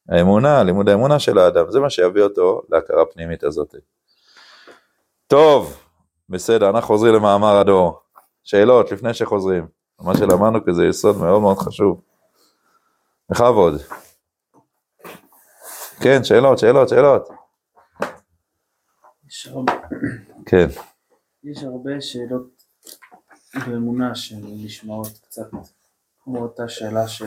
האמונה, לימוד האמונה של האדם, זה מה שיביא אותו להכרה פנימית הזאת. טוב, בסדר, אנחנו חוזרים למאמר הדור. שאלות לפני שחוזרים. מה שלמדנו כי זה יסוד מאוד מאוד חשוב. בכבוד. כן, שאלות, שאלות, שאלות. יש הרבה, כן. יש הרבה שאלות באמונה שנשמעות קצת כמו אותה שאלה של...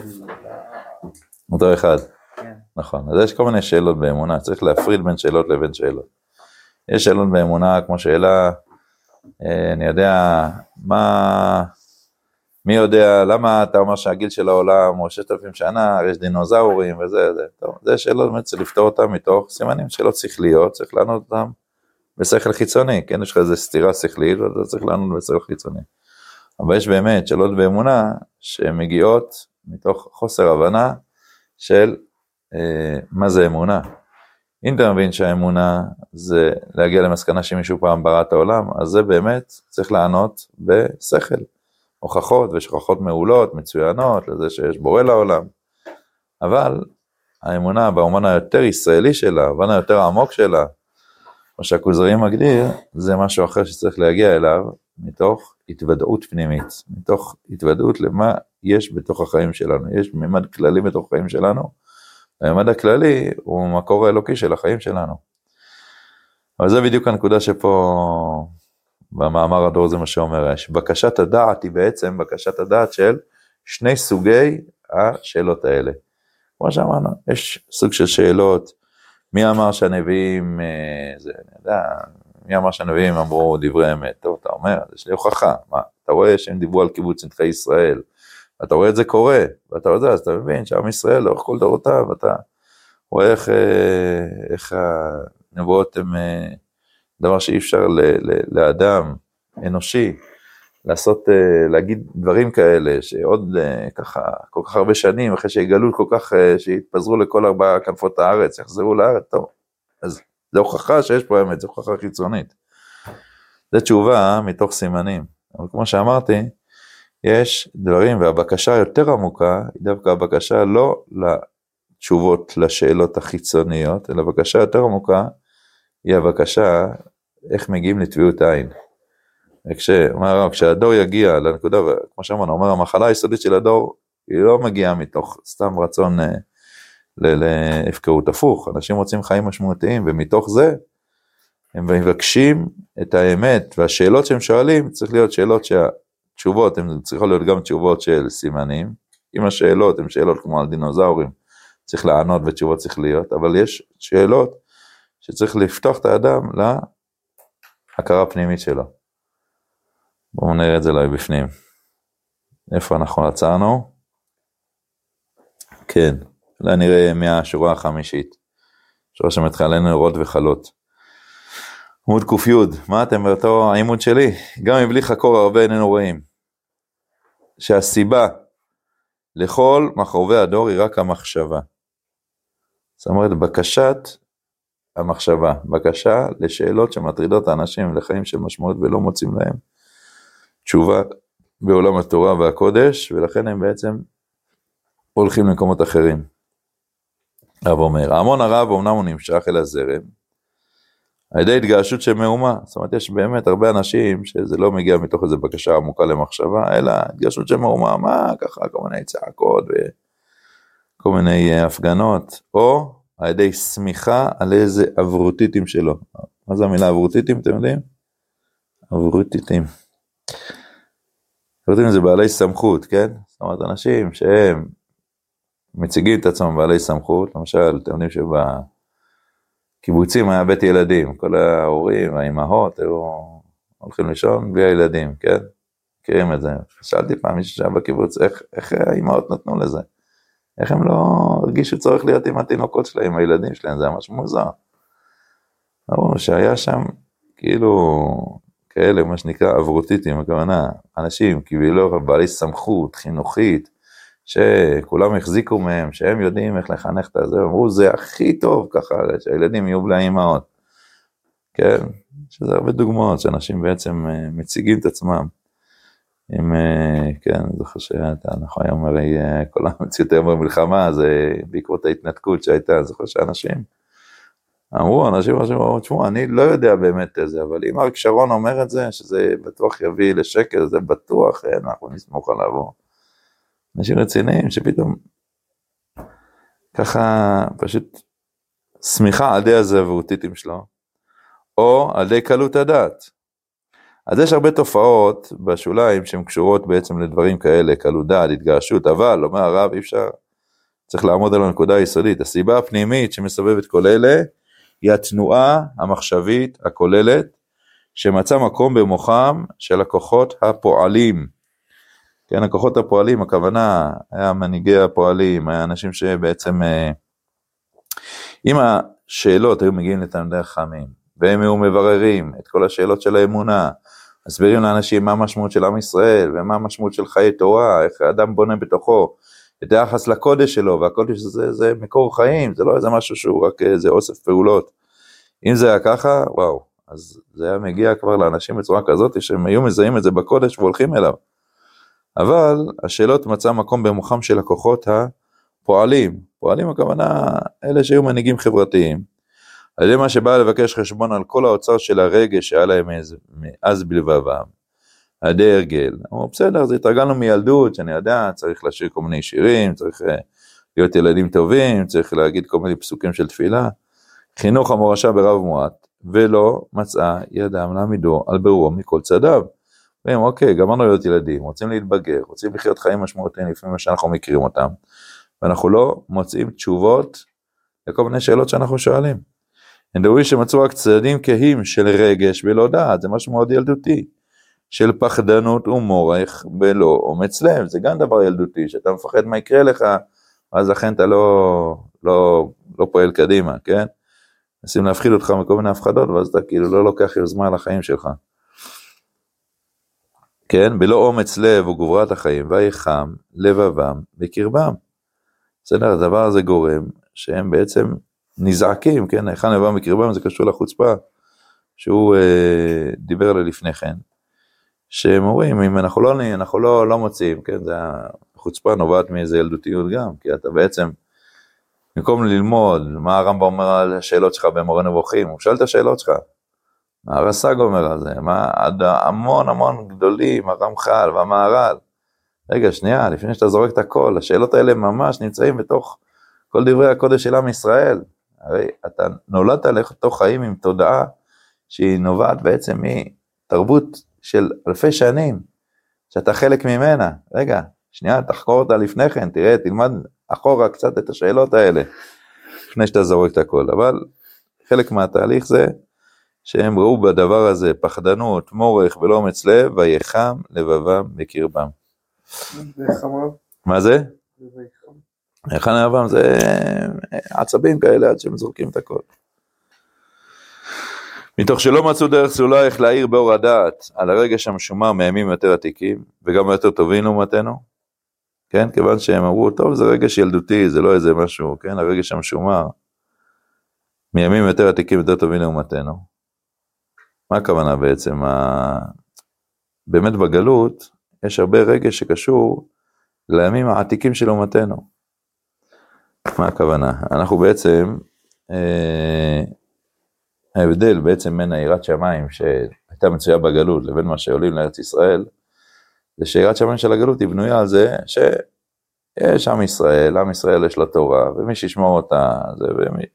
אותו אחד. כן. נכון, אז יש כל מיני שאלות באמונה, צריך להפריד בין שאלות לבין שאלות. יש שאלות באמונה כמו שאלה, אה, אני יודע, מה, מי יודע, למה אתה אומר שהגיל של העולם הוא ששת אלפים שנה, יש דינוזאורים וזה, זה, טוב, זה שאלות באמת צריך לפתור אותן מתוך סימנים שאלות שכליות, צריך לענות אותן בשכל חיצוני, כן, יש לך איזה סתירה שכלית ואתה צריך לענות בשכל חיצוני. אבל יש באמת שאלות באמונה שהן מגיעות מתוך חוסר הבנה של אה, מה זה אמונה. אם אתה מבין שהאמונה זה להגיע למסקנה שמישהו פעם ברא את העולם, אז זה באמת צריך לענות בשכל. הוכחות ויש מעולות, מצוינות, לזה שיש בורא לעולם. אבל האמונה באומן היותר ישראלי שלה, באומן היותר עמוק שלה, מה שהכוזרי מגדיר, זה משהו אחר שצריך להגיע אליו מתוך התוודעות פנימית, מתוך התוודעות למה יש בתוך החיים שלנו. יש מימד כללי בתוך החיים שלנו, הממד הכללי הוא מקור האלוקי של החיים שלנו. אבל זה בדיוק הנקודה שפה במאמר הדור זה מה שאומר, בקשת הדעת היא בעצם בקשת הדעת של שני סוגי השאלות האלה. כמו שאמרנו, יש סוג של שאלות, מי אמר שהנביאים, אה, זה, אני יודע, מי אמר שהנביאים אמרו דברי אמת? טוב, אתה אומר, יש לי הוכחה, מה, אתה רואה שהם דיברו על קיבוץ נדחי ישראל, אתה רואה את זה קורה, ואתה יודע, אז אתה מבין שעם ישראל לאורך כל דורותיו, אתה רואה איך, אה, איך הנבואות הן אה, דבר שאי אפשר ל, ל, לאדם אנושי לעשות, אה, להגיד דברים כאלה, שעוד ככה, כל כך הרבה שנים, אחרי שיגלו כל כך, שיתפזרו לכל ארבע כנפות הארץ, יחזרו לארץ, טוב, אז זו הוכחה שיש פה אמת, זו הוכחה חיצונית. זו תשובה מתוך סימנים, אבל כמו שאמרתי, יש דברים, והבקשה היותר עמוקה היא דווקא הבקשה לא לתשובות לשאלות החיצוניות, אלא בקשה יותר עמוקה היא הבקשה איך מגיעים לטביעות עין. וכשהדור כשהדור יגיע לנקודה, כמו שאמרנו, אומר המחלה היסודית של הדור, היא לא מגיעה מתוך סתם רצון אה, להפקרות הפוך, אנשים רוצים חיים משמעותיים, ומתוך זה הם מבקשים את האמת, והשאלות שהם שואלים, צריך להיות שאלות שה... תשובות הן צריכות להיות גם תשובות של סימנים, אם השאלות הן שאלות כמו על דינוזאורים, צריך לענות ותשובות צריך להיות, אבל יש שאלות שצריך לפתוח את האדם להכרה הפנימית שלו. בואו נראה את זה אולי בפנים. איפה אנחנו עצרנו? כן, אולי נראה מהשורה החמישית. שורה שמתחילה נרות וחלות. עמוד ק"י, מה אתם באותו העימוד שלי? גם מבלי חקור הרבה איננו רואים. שהסיבה לכל מחרובי הדור היא רק המחשבה. זאת אומרת, בקשת המחשבה, בקשה לשאלות שמטרידות האנשים לחיים של משמעות ולא מוצאים להם תשובה בעולם התורה והקודש, ולכן הם בעצם הולכים למקומות אחרים. הרב אומר, ההמון הרב אמנם הוא נמשך אל הזרם, על ידי התגעשות של מהומה. זאת אומרת, יש באמת הרבה אנשים שזה לא מגיע מתוך איזו בקשה עמוקה למחשבה, אלא התגעשות של מהומה, מה ככה, כל מיני צעקות וכל מיני אה, הפגנות, או על ידי שמיכה על איזה אברוטיטים שלו. מה זה המילה אברוטיטים, אתם יודעים? אברוטיטים. סופרטים זה בעלי סמכות, כן? זאת אומרת, אנשים שהם מציגים את עצמם בעלי סמכות, למשל, אתם יודעים שבקיבוצים היה בית ילדים, כל ההורים, האימהות, היו הולכים לישון בלי הילדים, כן? מכירים את זה. שאלתי פעם מישהו שהיה בקיבוץ, איך, איך האימהות נתנו לזה? איך הם לא הרגישו צורך להיות עם התינוקות שלהם, עם הילדים שלהם, זה ממש מוזר. אמרו שהיה שם כאילו כאלה, מה שנקרא אברוטיטים, הכוונה, אנשים כאילו בעלי סמכות חינוכית, שכולם החזיקו מהם, שהם יודעים איך לחנך את הזה, אמרו זה הכי טוב ככה, שהילדים יהיו בלי האימהות. כן, שזה הרבה דוגמאות שאנשים בעצם אה, מציגים את עצמם. עם, אה, כן, אני זוכר שאתה, נכון, היום הרי אה, כל המציאות היום במלחמה, זה בעקבות ההתנתקות שהייתה, אני זוכר שאנשים אמרו, אנשים אמרו, תשמעו, אני לא יודע באמת איזה, אבל אם אריק שרון אומר את זה, שזה בטוח יביא לשקל, זה בטוח, אנחנו נסמוך עליו. אנשים רציניים שפתאום ככה פשוט שמיכה על די הזהבותיתים שלו, או על די קלות הדעת. אז יש הרבה תופעות בשוליים שהן קשורות בעצם לדברים כאלה, קלות דעת, התגרשות, אבל, אומר הרב, אי אפשר, צריך לעמוד על הנקודה היסודית. הסיבה הפנימית שמסובבת כל אלה, היא התנועה המחשבית הכוללת, שמצא מקום במוחם של הכוחות הפועלים. כן, הכוחות הפועלים, הכוונה, היה מנהיגי הפועלים, אנשים שבעצם, אה, אם השאלות היו מגיעים לתלמידי חכמים, והם היו מבררים את כל השאלות של האמונה, מסבירים לאנשים מה המשמעות של עם ישראל, ומה המשמעות של חיי תורה, איך האדם בונה בתוכו את היחס לקודש שלו, והקודש זה, זה מקור חיים, זה לא איזה משהו שהוא רק איזה אוסף פעולות. אם זה היה ככה, וואו, אז זה היה מגיע כבר לאנשים בצורה כזאת שהם היו מזהים את זה בקודש והולכים אליו. אבל השאלות מצא מקום במוחם של הכוחות הפועלים. פועלים הכוונה אלה שהיו מנהיגים חברתיים. על ידי מה שבא לבקש חשבון על כל האוצר של הרגש שהיה להם מאז בלבבם. על ידי הרגל. אמרו בסדר, אז התרגלנו מילדות, שאני יודע, צריך לשיר כל מיני שירים, צריך אה, להיות ילדים טובים, צריך להגיד כל מיני פסוקים של תפילה. חינוך המורשה ברב מועט, ולא מצאה ידם להעמידו על ברורו מכל צדיו. אומרים, אוקיי, גמרנו להיות ילדים, רוצים להתבגר, רוצים לחיות חיים משמעותיים לפי מה שאנחנו מכירים אותם, ואנחנו לא מוצאים תשובות לכל מיני שאלות שאנחנו שואלים. הם דברו שמצאו רק צדדים כהים של רגש ולא דעת, זה משהו מאוד ילדותי. של פחדנות ומורך בלא אומץ לב, זה גם דבר ילדותי, שאתה מפחד מה יקרה לך, אז לכן אתה לא, לא, לא פועל קדימה, כן? מנסים להפחיד אותך מכל מיני הפחדות, ואז אתה כאילו לא לוקח יוזמה על החיים שלך. כן, בלא אומץ לב וגבורת החיים, ויחם לבבם בקרבם. בסדר, הדבר הזה גורם שהם בעצם נזעקים, כן, היכן לבבם בקרבם זה קשור לחוצפה שהוא אה, דיבר עליה לפני כן, שהם אומרים, אם אנחנו לא, אנחנו לא, לא מוצאים, כן, זה החוצפה נובעת מאיזה ילדותיות גם, כי אתה בעצם, במקום ללמוד מה הרמב"ם אומר על השאלות שלך במורה נבוכים, הוא שואל את השאלות שלך, הרס"ג אומר על זה, מה, עד המון המון גדולים, הרמח"ל והמהר"ל. רגע, שנייה, לפני שאתה זורק את הכל, השאלות האלה ממש נמצאים בתוך כל דברי הקודש של עם ישראל. הרי אתה נולדת לתוך חיים עם תודעה שהיא נובעת בעצם מתרבות של אלפי שנים, שאתה חלק ממנה. רגע, שנייה, תחקור אותה לפני כן, תראה, תלמד אחורה קצת את השאלות האלה, לפני שאתה זורק את הכל. אבל חלק מהתהליך זה שהם ראו בדבר הזה פחדנות, מורך ולא אומץ לב, ויחם לבבם בקרבם. מה זה? ויחם לבבם זה עצבים כאלה עד שהם זורקים את הכל. מתוך שלא מצאו דרך סלולה איך להאיר באור הדעת על הרגש המשומר מימים יותר עתיקים וגם יותר טובים לעומתנו, כן, כיוון שהם אמרו, טוב זה רגש ילדותי, זה לא איזה משהו, כן, הרגש המשומר מימים יותר עתיקים יותר טובים לעומתנו. מה הכוונה בעצם? ה... באמת בגלות יש הרבה רגש שקשור לימים העתיקים של אומתנו. מה הכוונה? אנחנו בעצם, אה, ההבדל בעצם בין היראת שמיים שהייתה מצויה בגלות לבין מה שעולים לארץ ישראל, זה שיראת שמיים של הגלות היא בנויה על זה שיש עם ישראל, עם ישראל יש לו תורה, ומי שישמור אותה, זה,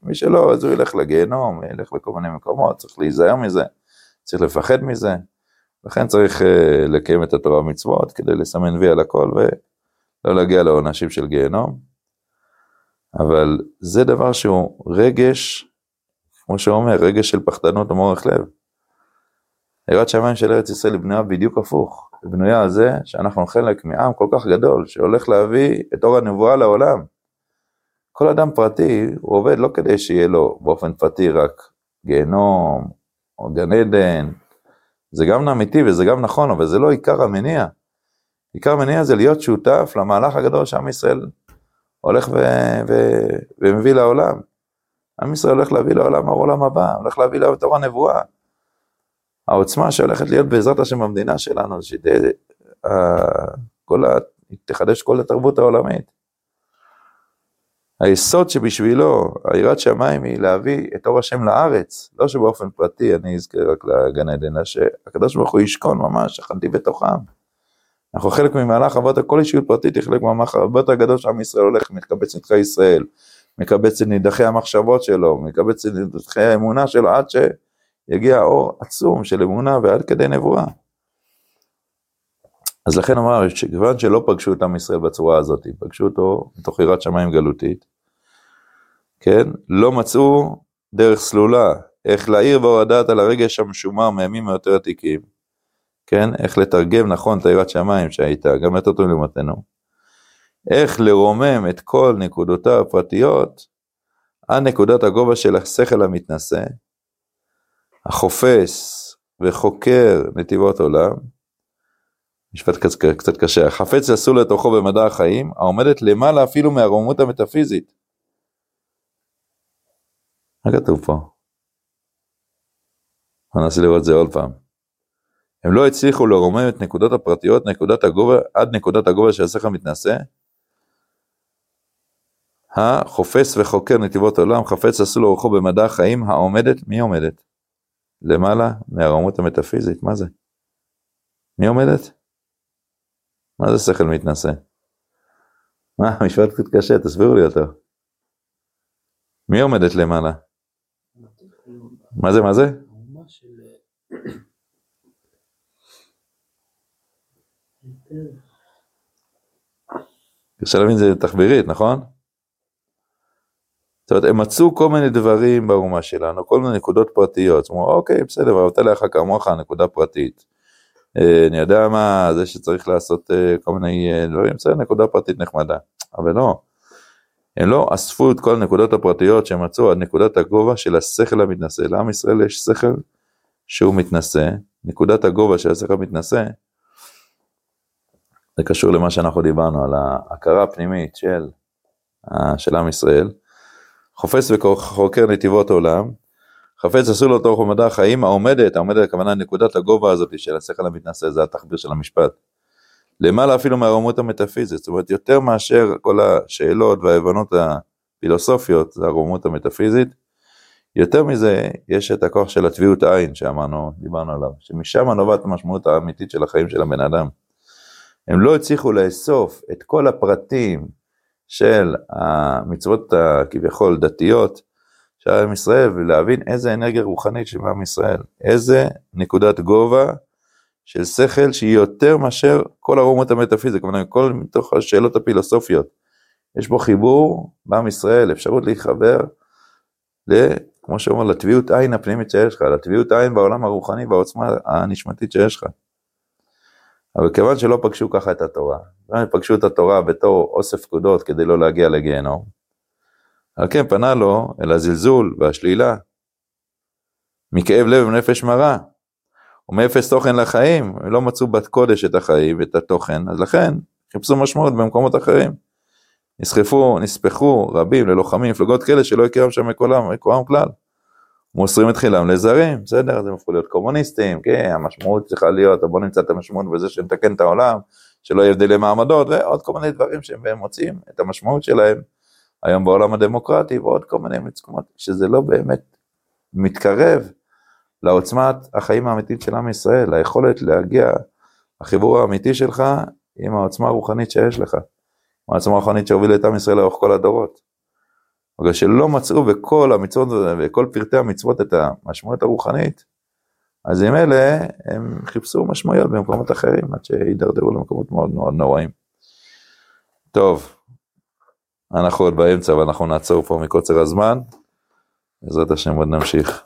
ומי שלא, אז הוא ילך לגיהנום, ילך לכל מיני מקומות, צריך להיזהר מזה. צריך לפחד מזה. לכן צריך אה, לקיים את התורה ומצוות כדי לסמן וי על הכל ולא להגיע לעונשים של גיהנום. אבל זה דבר שהוא רגש, כמו שהוא אומר, רגש של פחדנות ומורך לב. יראת שמיים של ארץ ישראל היא בנויה בדיוק הפוך. היא בנויה על זה שאנחנו חלק מעם כל כך גדול, שהולך להביא את אור הנבואה לעולם. כל אדם פרטי, הוא עובד לא כדי שיהיה לו באופן פרטי רק גיהנום, או גן עדן, זה גם אמיתי וזה גם נכון, אבל זה לא עיקר המניע. עיקר המניע זה להיות שותף למהלך הגדול שעם ישראל הולך ו... ו... ומביא לעולם. עם ישראל הולך להביא לעולם העולם הבא, הולך להביא אור הנבואה. העוצמה שהולכת להיות בעזרת השם במדינה שלנו, שתחדש כל התרבות העולמית. היסוד שבשבילו, היראת שמיים היא להביא את אור השם לארץ, לא שבאופן פרטי אני אזכה רק לגן עדן, אלא שהקדוש ברוך הוא ישכון ממש, שכנתי בתוכם. אנחנו חלק ממהלך הרבה כל אישיות פרטית היא חלק מהמהלך הרבה יותר גדול שעם ישראל הולך, מקבץ נדחי ישראל, מקבץ את נידחי המחשבות שלו, מקבץ את נידחי האמונה שלו, עד שיגיע אור עצום של אמונה ועד כדי נבואה. אז לכן אמר, שכיוון שלא פגשו את עם ישראל בצורה הזאת, פגשו אותו מתוך יראת שמיים גלותית, כן, לא מצאו דרך סלולה, איך להעיר בהורדת על הרגש המשומר מימים היותר עתיקים, כן, איך לתרגם נכון את היראת שמיים שהייתה, גם יותר טוב לעומתנו, איך לרומם את כל נקודותיו הפרטיות עד נקודת הגובה של השכל המתנשא, החופש וחוקר נתיבות עולם, משפט קצת קשה, החפץ אסור לתוכו במדע החיים, העומדת למעלה אפילו מהרוממות המטאפיזית. מה כתוב פה? בוא ננסה לראות את זה עוד פעם. הם לא הצליחו לרומם את נקודות הפרטיות, נקודת הגובה, עד נקודת הגובה של השכל מתנשא. החופץ וחוקר נתיבות עולם, חפץ עשו לאורכו במדע החיים העומדת, מי עומדת? למעלה מהרוממות המטאפיזית, מה זה? מי עומדת? מה זה שכל מתנשא? מה, משפט קצת קשה, תסבירו לי אותו. מי עומדת למעלה? מה זה, מה זה? קשה להבין, זה תחבירית, נכון? אומרת, הם מצאו כל מיני דברים באומה שלנו, כל מיני נקודות פרטיות. אומרת, אוקיי, בסדר, ואהבת לך כמוך, נקודה פרטית. אה, אני יודע מה, זה שצריך לעשות אה, כל מיני אה, דברים, בסדר, נקודה פרטית נחמדה. אבל לא, הם לא אספו את כל הנקודות הפרטיות שהם מצאו עד נקודת הגובה של השכל המתנשא. לעם ישראל יש שכל שהוא מתנשא, נקודת הגובה של השכל המתנשא, זה קשור למה שאנחנו דיברנו, על ההכרה הפנימית של, של עם ישראל. חופש וחוקר נתיבות עולם, חפץ אסור לו תוך ומדע החיים העומדת, העומדת הכוונה נקודת הגובה הזאת של השכל המתנשא, זה התחביר של המשפט. למעלה אפילו מהרומות המטאפיזית, זאת אומרת יותר מאשר כל השאלות וההבנות הפילוסופיות, זה הרומות המטאפיזית. יותר מזה, יש את הכוח של הטביעות עין שאמרנו, דיברנו עליו, שמשם נובעת המשמעות האמיתית של החיים של הבן אדם. הם לא הצליחו לאסוף את כל הפרטים של המצוות הכביכול דתיות, של עם ישראל ולהבין איזה אנרגיה רוחנית של עם ישראל, איזה נקודת גובה של שכל שהיא יותר מאשר כל הרומות המטאפיזיות, כלומר כל מתוך השאלות הפילוסופיות. יש בו חיבור בעם ישראל, אפשרות להתחבר, ל, כמו שאומר, לטביעות עין הפנימית שיש לך, לטביעות עין בעולם הרוחני והעוצמה הנשמתית שיש לך. אבל כיוון שלא פגשו ככה את התורה, כיוון פגשו את התורה בתור אוסף פקודות כדי לא להגיע לגיהנום, על כן פנה לו אל הזלזול והשלילה, מכאב לב ונפש מרה, ומאפס תוכן לחיים, לא מצאו בת קודש את החיים ואת התוכן, אז לכן חיפשו משמעות במקומות אחרים. נסחפו, נספחו רבים ללוחמים, מפלגות כאלה שלא הכירם שם מקומם כלל. מוסרים את חילם לזרים, בסדר, אז הם הפכו להיות קומוניסטים, כן, המשמעות צריכה להיות, בוא נמצא את המשמעות בזה שנתקן את העולם, שלא יהיה הבדלי מעמדות, ועוד כל מיני דברים שהם מוצאים את המשמעות שלהם היום בעולם הדמוקרטי ועוד כל מיני מקומות, שזה לא באמת מתקרב לעוצמת החיים האמיתית של עם ישראל, היכולת להגיע, החיבור האמיתי שלך עם העוצמה הרוחנית שיש לך, העוצמה הרוחנית שהובילה את עם ישראל לאורך כל הדורות. בגלל שלא מצאו בכל המצוות וכל פרטי המצוות את המשמעות הרוחנית, אז עם אלה הם חיפשו משמעויות במקומות אחרים עד שהידרדרו למקומות מאוד מאוד נוראים. טוב, אנחנו עוד באמצע ואנחנו נעצור פה מקוצר הזמן. בעזרת השם עוד נמשיך.